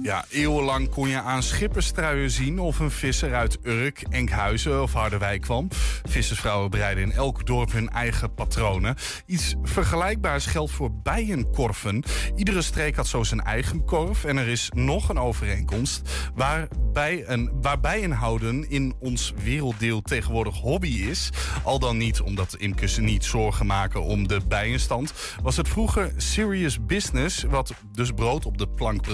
Ja, eeuwenlang kon je aan schipperstruien zien of een visser uit Urk, Enkhuizen of Harderwijk kwam. Vissersvrouwen bereiden in elk dorp hun eigen patronen. Iets vergelijkbaars geldt voor bijenkorven. Iedere streek had zo zijn eigen korf en er is nog een overeenkomst waarbij een, waarbij een houden in ons werelddeel tegenwoordig hobby is. Al dan niet omdat imkers niet zorgen maken om de bijenstand, was het vroeger serious business wat dus brood op de plank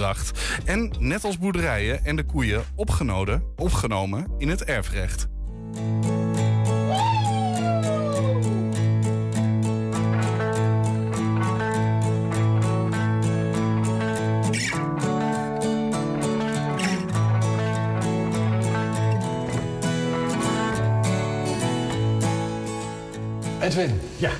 En net als boerderijen en de koeien opgenomen, opgenomen in het erfrecht. Edwin. Ja.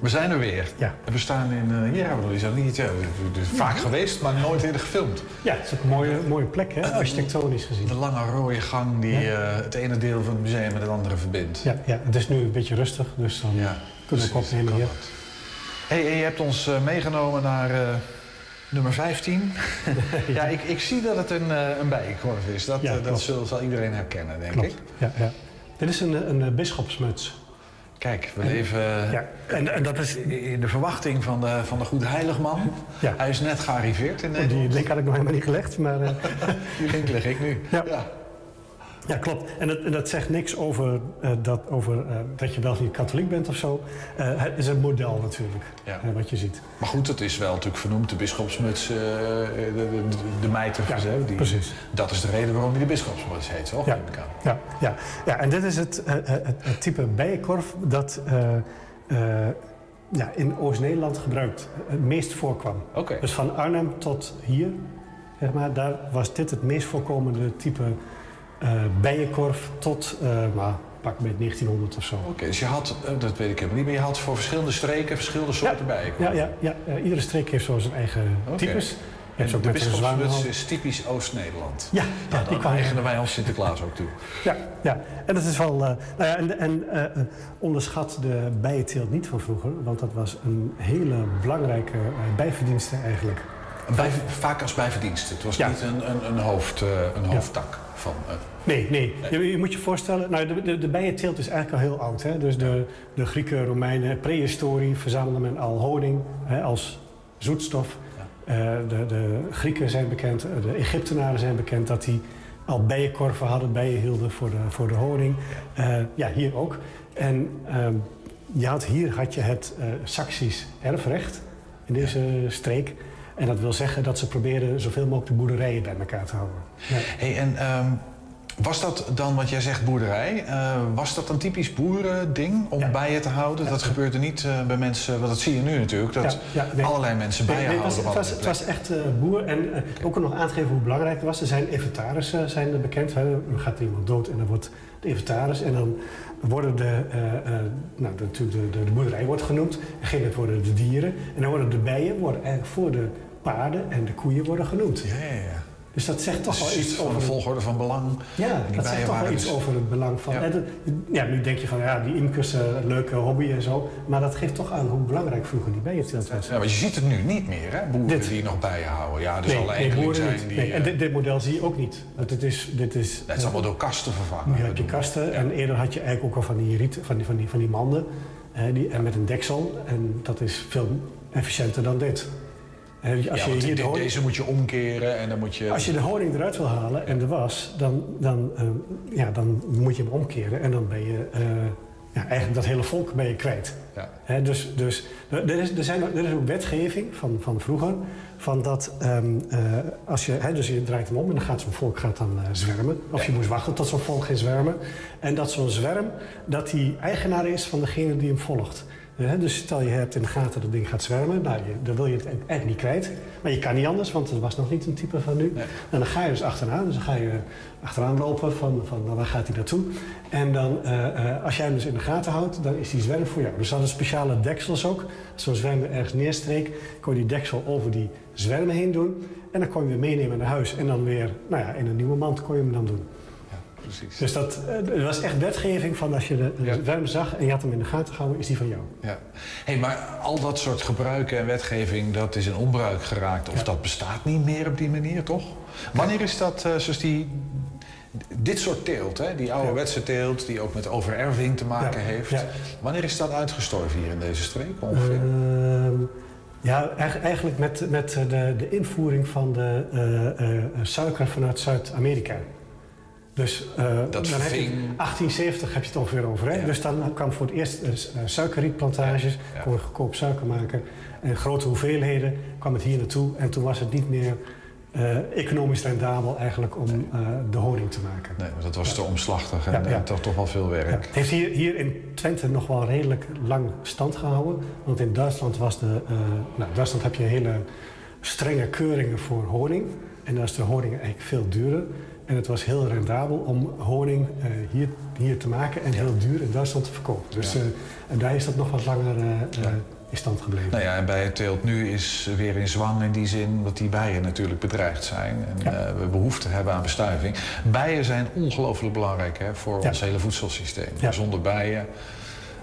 We zijn er weer. Ja. En we staan in... Uh, ja, bedoel, je niet... Ja, we- we- vaak geweest, maar nooit eerder gefilmd. Ja, het is ook een mooie, mooie plek, hè? architectonisch gezien. De lange rode gang die Ja. eh, het ene deel van het museum met het andere verbindt. Ja, ja, het is nu een beetje rustig, dus dan kunnen we opnemen hier. Hey, hey, je hebt ons eh, meegenomen naar eh, nummer 15. ja, ik, ik zie dat het een, eh, een bijenkorf is. Dat, Ja, eh, dat zal, zal iedereen herkennen, denk ik. Ja, ja. Dit is een, een, eh, bisschopsmuts. Kijk, we En- leven eh, Ja, en, en dat is... in de verwachting van de, van de goede heiligman. Ja. Hij is net gearriveerd in Nederland. Die link had ik nog helemaal niet gelegd, maar... eh, Die link leg ik nu. Ja. Ja, klopt. En dat, en dat zegt niks over, eh, dat, over eh, dat je niet katholiek bent of zo. Eh, het is een model natuurlijk, Ja. wat je ziet. Maar goed, het is wel natuurlijk vernoemd, de bisschopsmuts, de, de, de, mijters, hè, die, precies. Dat is de reden waarom hij de bisschopsmuts heet, toch? Ja. Ja, ja. ja, en dit is het, het, het type bijenkorf dat ja, in Oost-Nederland gebruikt het meest voorkwam. Dus van Arnhem tot hier, zeg maar, daar was dit het meest voorkomende type bijenkorf tot, eh maar pak met 1900 of zo. Oké, dus je had, eh, dat weet ik helemaal niet, maar je had voor verschillende streken verschillende soorten bijen. Ja, ja, ja eh, iedere streek heeft zo zijn eigen Oké. types. En de bisschopsmuts is typisch Oost-Nederland. Ja, ja, nou, die dan kwam- eigenen wij ons Sinterklaas ook toe. Ja, ja, en dat is wel. eh, nou ja, en en eh, eh, onderschat de bijenteelt niet van vroeger, want dat was een hele belangrijke eh, bijverdienste eigenlijk. Bij- vaak als bijverdienste. Het was Ja. niet een, een, een, hoofd, eh, een hoofdtak van... eh, Nee, nee. Je, je moet je voorstellen, nou, de, de, de bijenteelt is eigenlijk al heel oud. Hè? Dus de, de Grieken, Romeinen, prehistorie verzamelde men al honing hè, als zoetstof. Eh, de, de Grieken zijn bekend, de Egyptenaren zijn bekend dat die al bijenkorven hadden, bijen hielden voor de, voor de honing. Ja, hier ook. En ehm, je had, hier had je het Saxisch erfrecht in deze streek. En dat wil zeggen dat ze probeerden zoveel mogelijk de boerderijen bij elkaar te houden. Ja. Hey, en ehm, was dat dan, wat jij zegt, boerderij, eh, was dat een typisch boerending om bijen te houden? Dat gebeurde niet eh, bij mensen, want dat zie je nu natuurlijk, dat nee. allerlei mensen bijen nee, houden. het, was, het was echt eh, boer. En ook nog aangeven hoe belangrijk het was. Er zijn inventarissen zijn er bekend. Hè. Er gaat iemand dood en dan wordt de inventaris. En dan worden de, eh, nou, de, natuurlijk de, de, de boerderij wordt genoemd. Op een gegeven moment worden de dieren. En dan worden de bijen worden eigenlijk voor de paarden en de koeien worden genoemd. Ja, ja, ja. Dus dat zegt toch wel iets over... de volgorde van belang. Ja, dat zegt bijen toch wel iets dus- over het belang van... Ja. Ja. nu denk je van, ja, die imkers, eh, leuke hobby en zo. Maar dat geeft toch aan hoe belangrijk vroeger die bijenteelt was. Ja, want je ziet het nu niet meer, hè? Boeren die nog bijen houden. Ja, er zal enkeling boeren zijn niet. die... Nee, en eh, dit, dit model zie je ook niet. Want dit is, dit is, Het is allemaal door kasten vervangen. Nu je kasten en eerder had je eigenlijk ook al van die, riet, van die, van die, van die manden. Hè, die, en met een deksel. En dat is veel efficiënter dan dit. Als, ja, je hier de honing, deze moet je omkeren en dan moet je... als je de honing eruit wil halen en de was, dan, dan, eh, ja, dan moet je hem omkeren. En dan ben je eh, ja, eigenlijk dat hele volk ben je kwijt. Ja. Dus dus er, is, er, zijn, er is ook wetgeving van, van vroeger van dat ehm, eh, als je, dus je draait hem om en dan gaat zo'n volk gaat dan zwermen. Of je moest wachten tot zo'n volk ging zwermen. En dat zo'n zwerm, dat die eigenaar is van degene die hem volgt. Dus stel je hebt in de gaten dat het ding gaat zwermen, nou, je, dan wil je het eigenlijk niet kwijt. Maar je kan niet anders, want het was nog niet een type van nu. En dan ga je dus achteraan, dus dan ga je achteraan lopen van, van nou, waar gaat hij naartoe. En dan, eh, eh, als jij hem dus in de gaten houdt, dan is die zwerm voor jou. Dus ze hadden speciale deksels ook. Als zo'n zwerm ergens neerstreek, kon je die deksel over die zwerm heen doen. En dan kon je hem weer meenemen naar huis. En dan weer, nou ja, in een nieuwe mand kon je hem dan doen. Precies. Dus dat, eh, er was echt wetgeving van als je de, zwerm zag en je had hem in de gaten gehouden, is die van jou. Ja. Hey, maar al dat soort gebruiken en wetgeving, dat is in onbruik geraakt. Of dat bestaat niet meer op die manier, toch? Wanneer is dat, eh, zoals die... Dit soort teelt, hè? die ouderwetse teelt, die ook met overerving te maken Ja, heeft. ja. Wanneer is dat uitgestorven hier in deze streek ongeveer? Ehm, ja, eigen- eigenlijk met, met de, de invoering van de eh, suiker vanuit Zuid-Amerika. Dus eh, dan heb je ving- 1870 heb je het ongeveer over. Hè? Dus dan kwam voor het eerst eh, suikerrietplantages, kon je goedkoop suiker maken. En grote hoeveelheden kwam het hier naartoe. En toen was het niet meer eh, economisch rendabel eigenlijk om de honing te maken. Nee, want dat was te omslachtig en Ja, ja. eh, toch, toch wel veel werk. Het heeft hier, hier in Twente nog wel redelijk lang stand gehouden. Want in Duitsland was de. nou, in Duitsland heb je hele strenge keuringen voor honing. En daar is de honing eigenlijk veel duurder. En het was heel rendabel om honing eh, hier, hier te maken en heel duur in Duitsland te verkopen. Dus Ja. eh, en daar is dat nog wat langer eh, in stand gebleven. Nou ja, en bij het teelt nu is weer in zwang in die zin dat die bijen natuurlijk bedreigd zijn. En we behoefte hebben aan bestuiving. Bijen zijn ongelooflijk belangrijk hè, voor ons hele voedselsysteem. Ja. Zonder bijen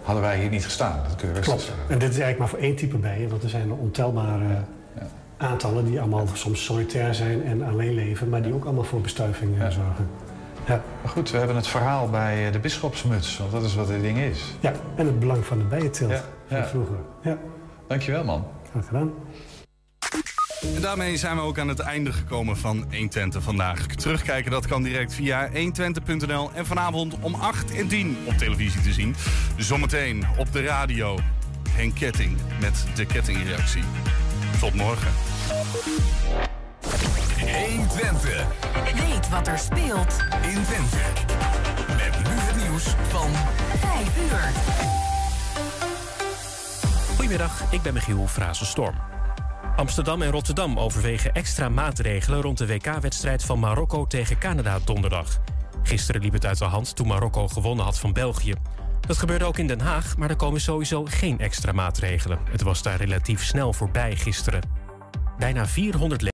hadden wij hier niet gestaan. Dat kun je Klopt. En dit is eigenlijk maar voor één type bijen, want er zijn ontelbare aantallen die allemaal soms solitair zijn en alleen leven, maar die ook allemaal voor bestuiving eh, zorgen. Ja. Maar goed, we hebben het verhaal bij eh, de bisschopsmuts, want dat is wat dit ding is. ja, en het belang van de bijenteelt Ja, van ja. vroeger. Ja, Dankjewel man. graag gedaan. En daarmee zijn we ook aan het einde gekomen van 120 vandaag. Terugkijken dat kan direct via 120.nl en vanavond om 8 en 10 op televisie te zien. Zometeen op de radio Henk Ketting met de kettingreactie. Tot morgen. 120. Weet wat er speelt in Twente. Met nu het nieuws van 5 uur. Goedemiddag, ik ben Michiel Frazenstorm. Amsterdam en Rotterdam overwegen extra maatregelen rond de WK-wedstrijd van Marokko tegen Canada donderdag. Gisteren liep het uit de hand toen Marokko gewonnen had van België. Dat gebeurde ook in Den Haag, maar er komen sowieso geen extra maatregelen. Het was daar relatief snel voorbij gisteren. Bijna 400